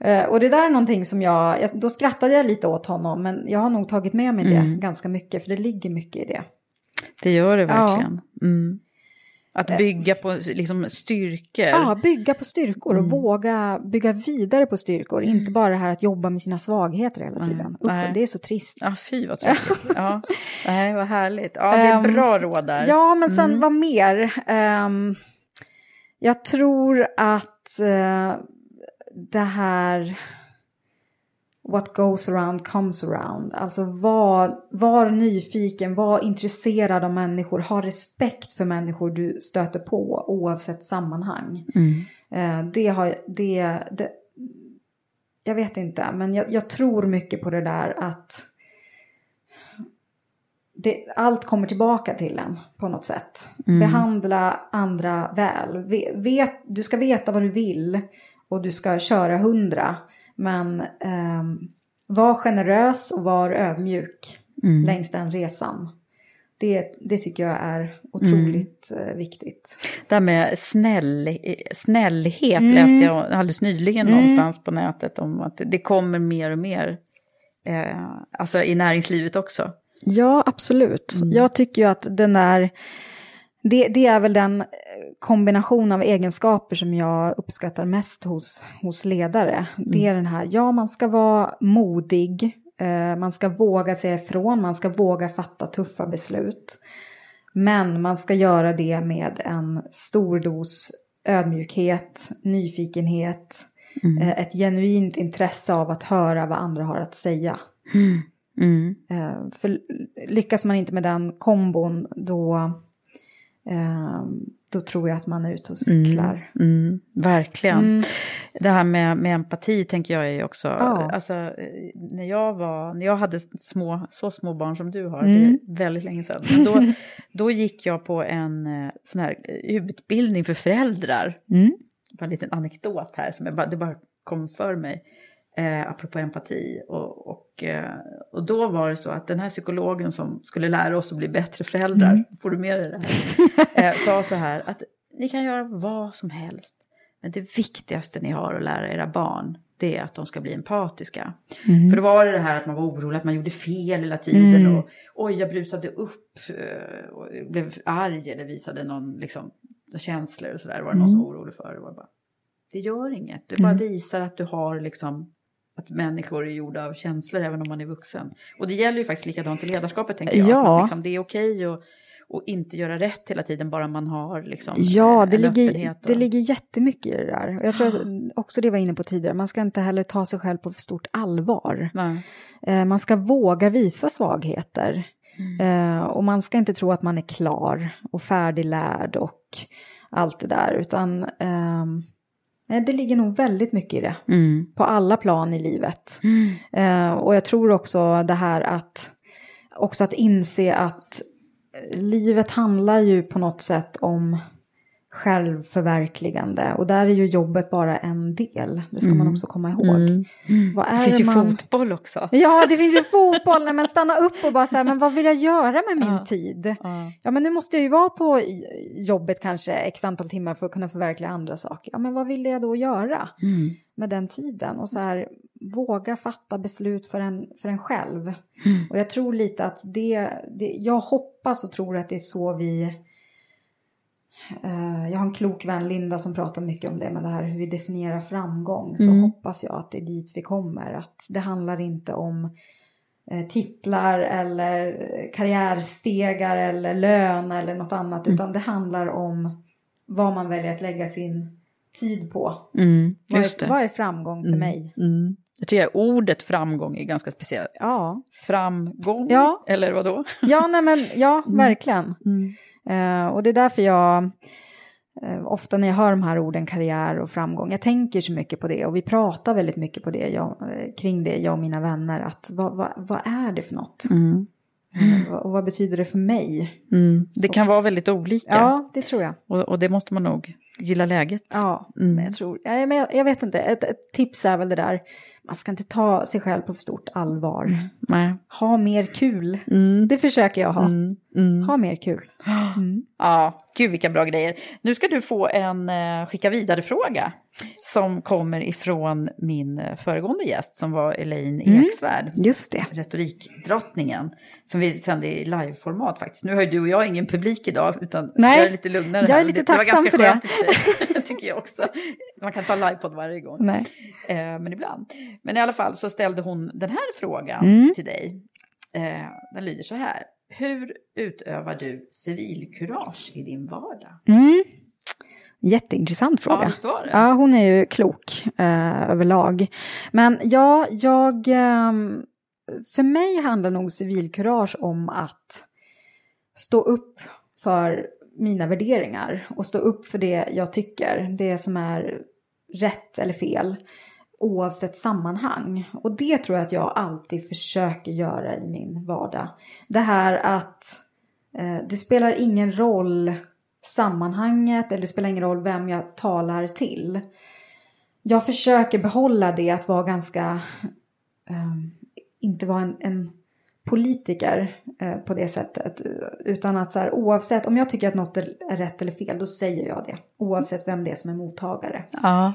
Eh, och det där är någonting som jag, jag, då skrattade jag lite åt honom, men jag har nog tagit med mig det ganska mycket, för det ligger mycket i det. Det gör det verkligen. Mm. Att bygga på liksom, styrkor. Ja, bygga på styrkor och våga bygga vidare på styrkor. Inte bara det här att jobba med sina svagheter hela tiden. Usch, nej. det är så trist. Ja, fy vad tråkigt. [LAUGHS] ja. Nej, vad härligt. Ja, det är Ehm, bra råd där. Ja, men sen vad mer? Ehm, jag tror att eh, det här what goes around comes around. Alltså var, var nyfiken, var intresserad av människor, ha respekt för människor du stöter på oavsett sammanhang. Eh, det har, det, det, jag vet inte, men jag, jag tror mycket på det där att det, allt kommer tillbaka till en på något sätt. Behandla andra väl. Ve- Vet, du ska veta vad du vill och du ska köra hundra. Men ehm, var generös och var ödmjuk längs den resan. Det, det tycker jag är otroligt eh, viktigt. Det här med snäll, snällhet Mm. läste jag alldeles nyligen någonstans på nätet om att det kommer mer och mer. Eh, alltså i näringslivet också. Ja, absolut. Jag tycker ju att den där... Det, det är väl den eh, kombination av egenskaper som jag uppskattar mest hos, hos ledare. Det är den här, ja man ska vara modig, eh, man ska våga säga ifrån, man ska våga fatta tuffa beslut. Men man ska göra det med en stor dos ödmjukhet, nyfikenhet, eh, ett genuint intresse av att höra vad andra har att säga. Eh, för lyckas man inte med den kombon då, då tror jag att man är ute och cyklar. Mm, verkligen. Det här med, med empati tänker jag är ju också, Ja. alltså eh, när jag var, när jag hade små, så små barn som du har, Mm. det är väldigt länge sedan, men då, [LAUGHS] då gick jag på en eh, sån här eh, utbildning för föräldrar. Mm. Var en liten anekdot här som jag bara, det bara kom för mig. Eh, apropå empati. Och, och, eh, och då var det så att den här psykologen som skulle lära oss att bli bättre föräldrar, får du med dig det här, [LAUGHS] eh, sa så här att ni kan göra vad som helst. Men det viktigaste ni har att lära era barn, det är att de ska bli empatiska. För då var det det här att man var orolig, att man gjorde fel hela tiden. Och oj, jag brusade upp eh, och blev arg eller visade någon liksom, känslor och sådär. var det någon som var orolig för. Det, var bara, det gör inget, det bara visar att du har liksom att människor är gjorda av känslor även om man är vuxen. Och det gäller ju faktiskt likadant i ledarskapet tänker jag. Ja. Liksom, det är okej att och inte göra rätt hela tiden bara man har liksom Ja, eh, det ligger, öppenhet det och- ligger jättemycket i det där. Och Jag tror att också det var inne på tidigare, man ska inte heller ta sig själv på för stort allvar. Nej. Eh, man ska våga visa svagheter. Mm. Eh, och man ska inte tro att man är klar och färdiglärd och allt det där. Utan Nej, det ligger nog väldigt mycket i det. Mm. På alla plan i livet. Eh, och jag tror också det här att, också att inse att livet handlar ju på något sätt om självförverkligande. Och där är ju jobbet bara en del. Det ska man också komma ihåg. Mm. Det finns ju man... fotboll också. Ja, det finns ju fotboll. Nej, men stanna upp och bara här, men vad vill jag göra med min tid? Ja, men nu måste jag ju vara på jobbet kanske x antal timmar för att kunna förverkliga andra saker. Ja, men vad vill jag då göra med den tiden? Och så här, våga fatta beslut för en, för en själv. Och jag tror lite att det, det, jag hoppas och tror att det är så vi jag har en klok vän, Linda, som pratar mycket om det med det här hur vi definierar framgång. Så hoppas jag att det är dit vi kommer. Att det handlar inte om eh, titlar eller karriärstegar eller lön eller något annat. Utan det handlar om vad man väljer att lägga sin tid på. Mm, Vad är, vad är framgång för mig? Mm. Jag tycker ordet framgång är ganska speciellt. Ja. Framgång, Ja. eller vadå? Ja, nej men ja, verkligen. Mm. Eh, och det är därför jag, eh, ofta när jag hör de här orden karriär och framgång, jag tänker så mycket på det och vi pratar väldigt mycket på det, jag, eh, kring det, jag och mina vänner, att vad, vad, vad är det för något? Mm. Vad- och vad betyder det för mig? Mm. Det kan vara väldigt olika. Ja, det tror jag. Och, och det måste man nog gilla läget. Ja, Mm. men jag tror, men jag, jag vet inte, ett, ett tips är väl det där, man ska inte ta sig själv på för stort allvar. Nej. Ha mer kul, Mm. det försöker jag ha. Mm. Mm. Ha mer kul. [GASPS] Ja, gud vilka bra grejer. Nu ska du få en eh, skicka vidare-fråga som kommer ifrån min eh, föregående gäst som var Elaine Mm. Eksvärd. Just det. Retorikdrottningen, som vi sände i liveformat faktiskt. Nu har ju du och jag ingen publik idag, utan Nej, jag är lite lugnare jag är här. lite det, det tacksam var för ganska det. skönt i och för sig, [LAUGHS] tycker jag också. Man kan ta livepodd varje gång. Nej. Eh, men ibland. Men i alla fall så ställde hon den här frågan Mm. till dig. Eh, den lyder så här. Hur utövar du civilkurage i din vardag? Mm. Jätteintressant fråga. Ja? Ja, hon är ju klok eh, överlag. Men ja, jag... ehm, för mig handlar nog civilkurage om att stå upp för mina värderingar och stå upp för det jag tycker, det som är rätt eller fel, oavsett sammanhang. Och det tror jag att jag alltid försöker göra i min vardag. Det här att eh, det spelar ingen roll sammanhanget eller det spelar ingen roll vem jag talar till. Jag försöker behålla det att vara ganska, eh, inte vara en, en politiker eh, på det sättet. Utan att så här, oavsett, om jag tycker att något är rätt eller fel, då säger jag det. Oavsett vem det är som är mottagare. Ja,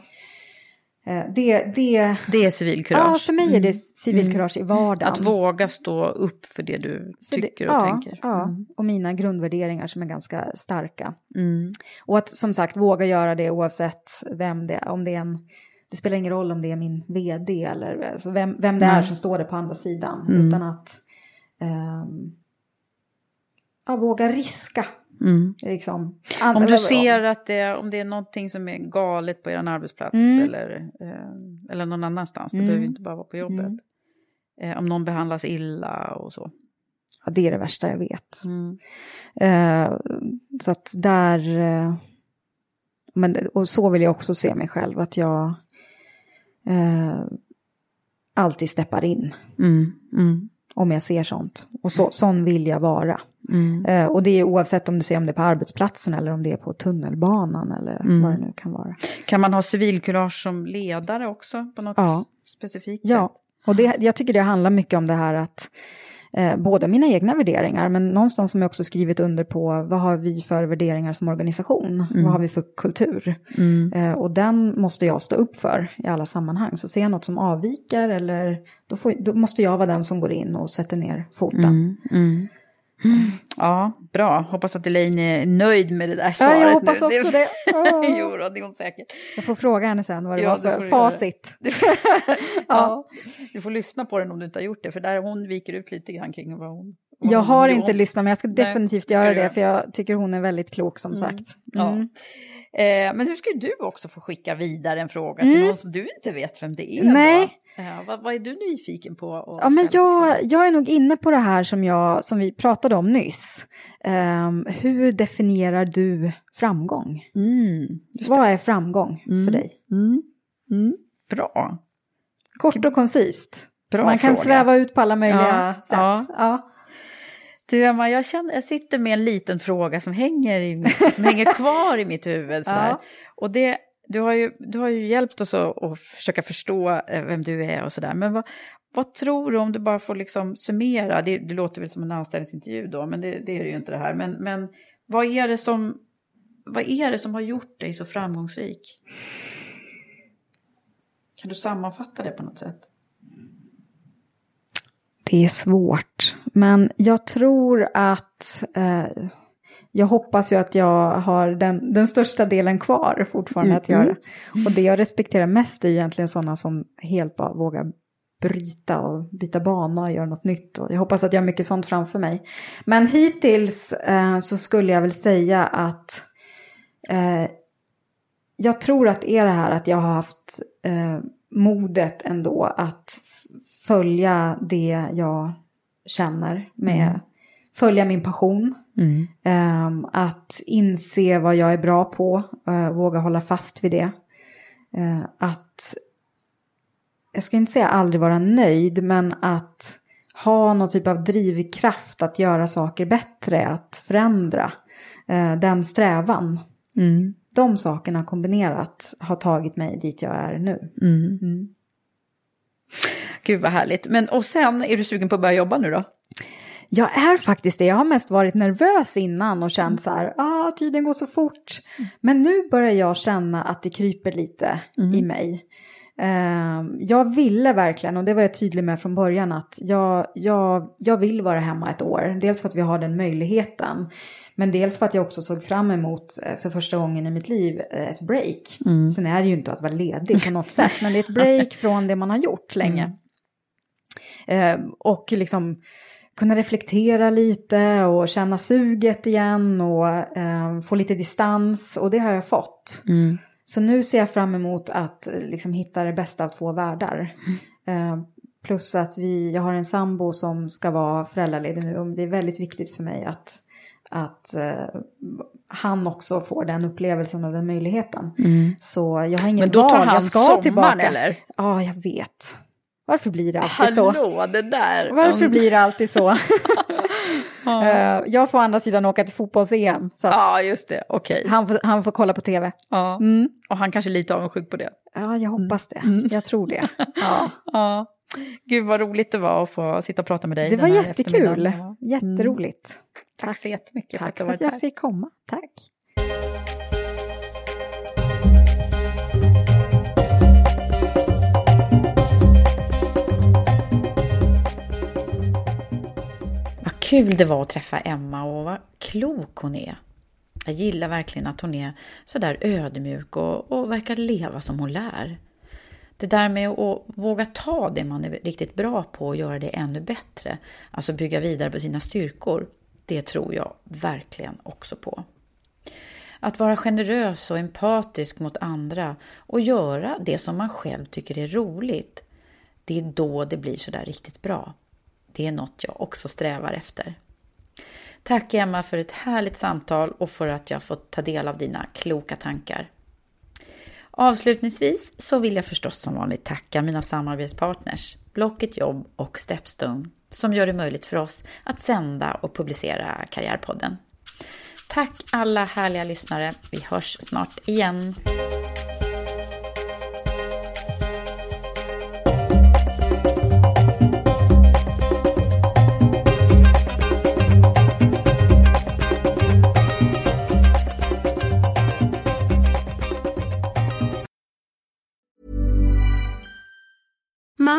det, det, det är civilkurage. ja, för mig är det civilkurage i vardagen. Att våga stå upp för det du För det- tycker och ja, tänker. Ja, Mm. och mina grundvärderingar som är ganska starka. Mm. Och att som sagt våga göra det oavsett vem det är. Om det är en, det spelar ingen roll om det är min vd eller alltså vem, vem det är som står där på andra sidan. Mm. Utan att ehm, ja, våga riska. Mm. Liksom. Om An- du ser att det, om det är någonting som är galet på er arbetsplats Mm. eller, eh, eller någon annanstans, det Mm. behöver ju inte bara vara på jobbet. Mm. Eh, om någon behandlas illa och så. Ja, det är det värsta jag vet. Mm. Eh, så att där... Eh, men, och så vill jag också se mig själv, att jag eh, alltid steppar in Mm. Mm. Om jag ser sånt. Och så, sån vill jag vara. Mm. Eh, och det är oavsett om du ser om det är på arbetsplatsen eller om det är på tunnelbanan eller Mm. vad det nu kan vara. Kan man ha civilkurage som ledare också på något Ja. specifikt Ja, sätt? och det, jag tycker det handlar mycket om det här att eh, både mina egna värderingar men någonstans som jag också skrivit under på vad har vi för värderingar som organisation? Vad har vi för kultur? Mm. Eh, och den måste jag stå upp för i alla sammanhang. Så ser jag något som avviker eller då, får, då måste jag vara den som går in och sätter ner foten. Mm. Mm. Ja, bra. Hoppas att Elaine är nöjd med det där svaret Ja, jag hoppas nu. också det. [LAUGHS] jo, då, det är hon säkert. Jag får fråga henne sen vad det Ja, var för får du facit. [LAUGHS] ja. Du får lyssna på den om du inte har gjort det, för där hon viker ut lite grann kring vad hon... vad Jag hon har inte lyssnat men jag ska Nej, definitivt ska göra det göra. för jag tycker hon är väldigt klok som sagt. Ja. Mm. Eh, men hur ska du också få skicka vidare en fråga Mm. till någon som du inte vet vem det är? Nej, Ja, vad, vad är du nyfiken på? Ja, men jag, jag är nog inne på det här som, jag, som vi pratade om nyss. Um, hur definierar du framgång? Mm, vad är framgång mm, för dig? Mm, mm, bra. Kort och koncist. Bra Man kan fråga. sväva ut på alla möjliga Ja, sätt. ja. Ja. Du Emma, jag, känner, jag sitter med en liten fråga som hänger, i, som hänger kvar i mitt huvud. Sådär. Ja. Och det, du, har ju, du har ju hjälpt oss att, att försöka förstå eh, vem du är och sådär. Men vad, vad tror du om du bara får liksom summera? Det, det låter väl som en anställningsintervju då, men det, det är det ju inte det här. Men, men vad, är det som, vad är det som har gjort dig så framgångsrik? Kan du sammanfatta det på något sätt? Det är svårt, men jag tror att eh, jag hoppas ju att jag har den, den största delen kvar fortfarande att göra. Och det jag respekterar mest är egentligen sådana som helt bara vågar bryta och byta bana och göra något nytt. Och jag hoppas att jag har mycket sånt framför mig. Men hittills eh, så skulle jag väl säga att eh, jag tror att det är det här att jag har haft eh, modet ändå att följa det jag känner med följa min passion. Ehm, att inse vad jag är bra på, eh, våga hålla fast vid det. Eh, att, jag ska inte säga aldrig vara nöjd, men att ha någon typ av drivkraft att göra saker bättre, att förändra. Eh, den strävan. De sakerna kombinerat har tagit mig dit jag är nu. Mm. Gud vad härligt. Men och sen, är du sugen på att börja jobba nu då? Jag är faktiskt det. Jag har mest varit nervös innan och känt så här, ah, tiden går så fort. Men nu börjar jag känna att det kryper lite i mig. Ehm, jag ville verkligen, och det var jag tydlig med från början, att jag, jag, jag vill vara hemma ett år. Dels för att vi har den möjligheten. Men dels för att jag också såg fram emot eh, för första gången i mitt liv eh, ett break. Sen är det ju inte att vara ledig på något sätt, men det är ett break [LAUGHS] från det man har gjort länge. Eh, och liksom kunna reflektera lite och känna suget igen och eh, få lite distans och det har jag fått. Så nu ser jag fram emot att eh, liksom hitta det bästa av två världar. Eh, plus att vi, jag har en sambo som ska vara föräldraledig nu och det är väldigt viktigt för mig att, att eh, han också får den upplevelsen och den möjligheten. Så jag har inget Men då tar val, han jag ska sommaren, tillbaka. eller? Ja, jag vet. Varför blir det alltid så? Hallå, det där. Varför Mm. blir det alltid så? [LAUGHS] [LAUGHS] Eh, jag får å andra sidan åka till fotbolls-EM. Ja, just det. Okej. han, får, han får kolla på tv. Ja. Mm. Och han kanske är lite avundsjuk på det. Ja, jag hoppas det. Mm. Jag tror det. [LAUGHS] Ja. Ja. Gud vad roligt det var att få sitta och prata med dig Det var jättekul. eftermiddagen. Jätteroligt. Tack så jättemycket för att Tack för att jag här. fick komma. Tack. Kul det var att träffa Emma och vad klok hon är. Jag gillar verkligen att hon är sådär ödmjuk och, och verkar leva som hon lär. Det där med att våga ta det man är riktigt bra på och göra det ännu bättre, alltså bygga vidare på sina styrkor, det tror jag verkligen också på. Att vara generös och empatisk mot andra och göra det som man själv tycker är roligt, det är då det blir sådär riktigt bra. Det är något jag också strävar efter. Tack Emma för ett härligt samtal och för att jag fått ta del av dina kloka tankar. Avslutningsvis så vill jag förstås som vanligt tacka mina samarbetspartners Blocket Jobb och Stepstone som gör det möjligt för oss att sända och publicera Karriärpodden. Tack alla härliga lyssnare. Vi hörs snart igen. Emma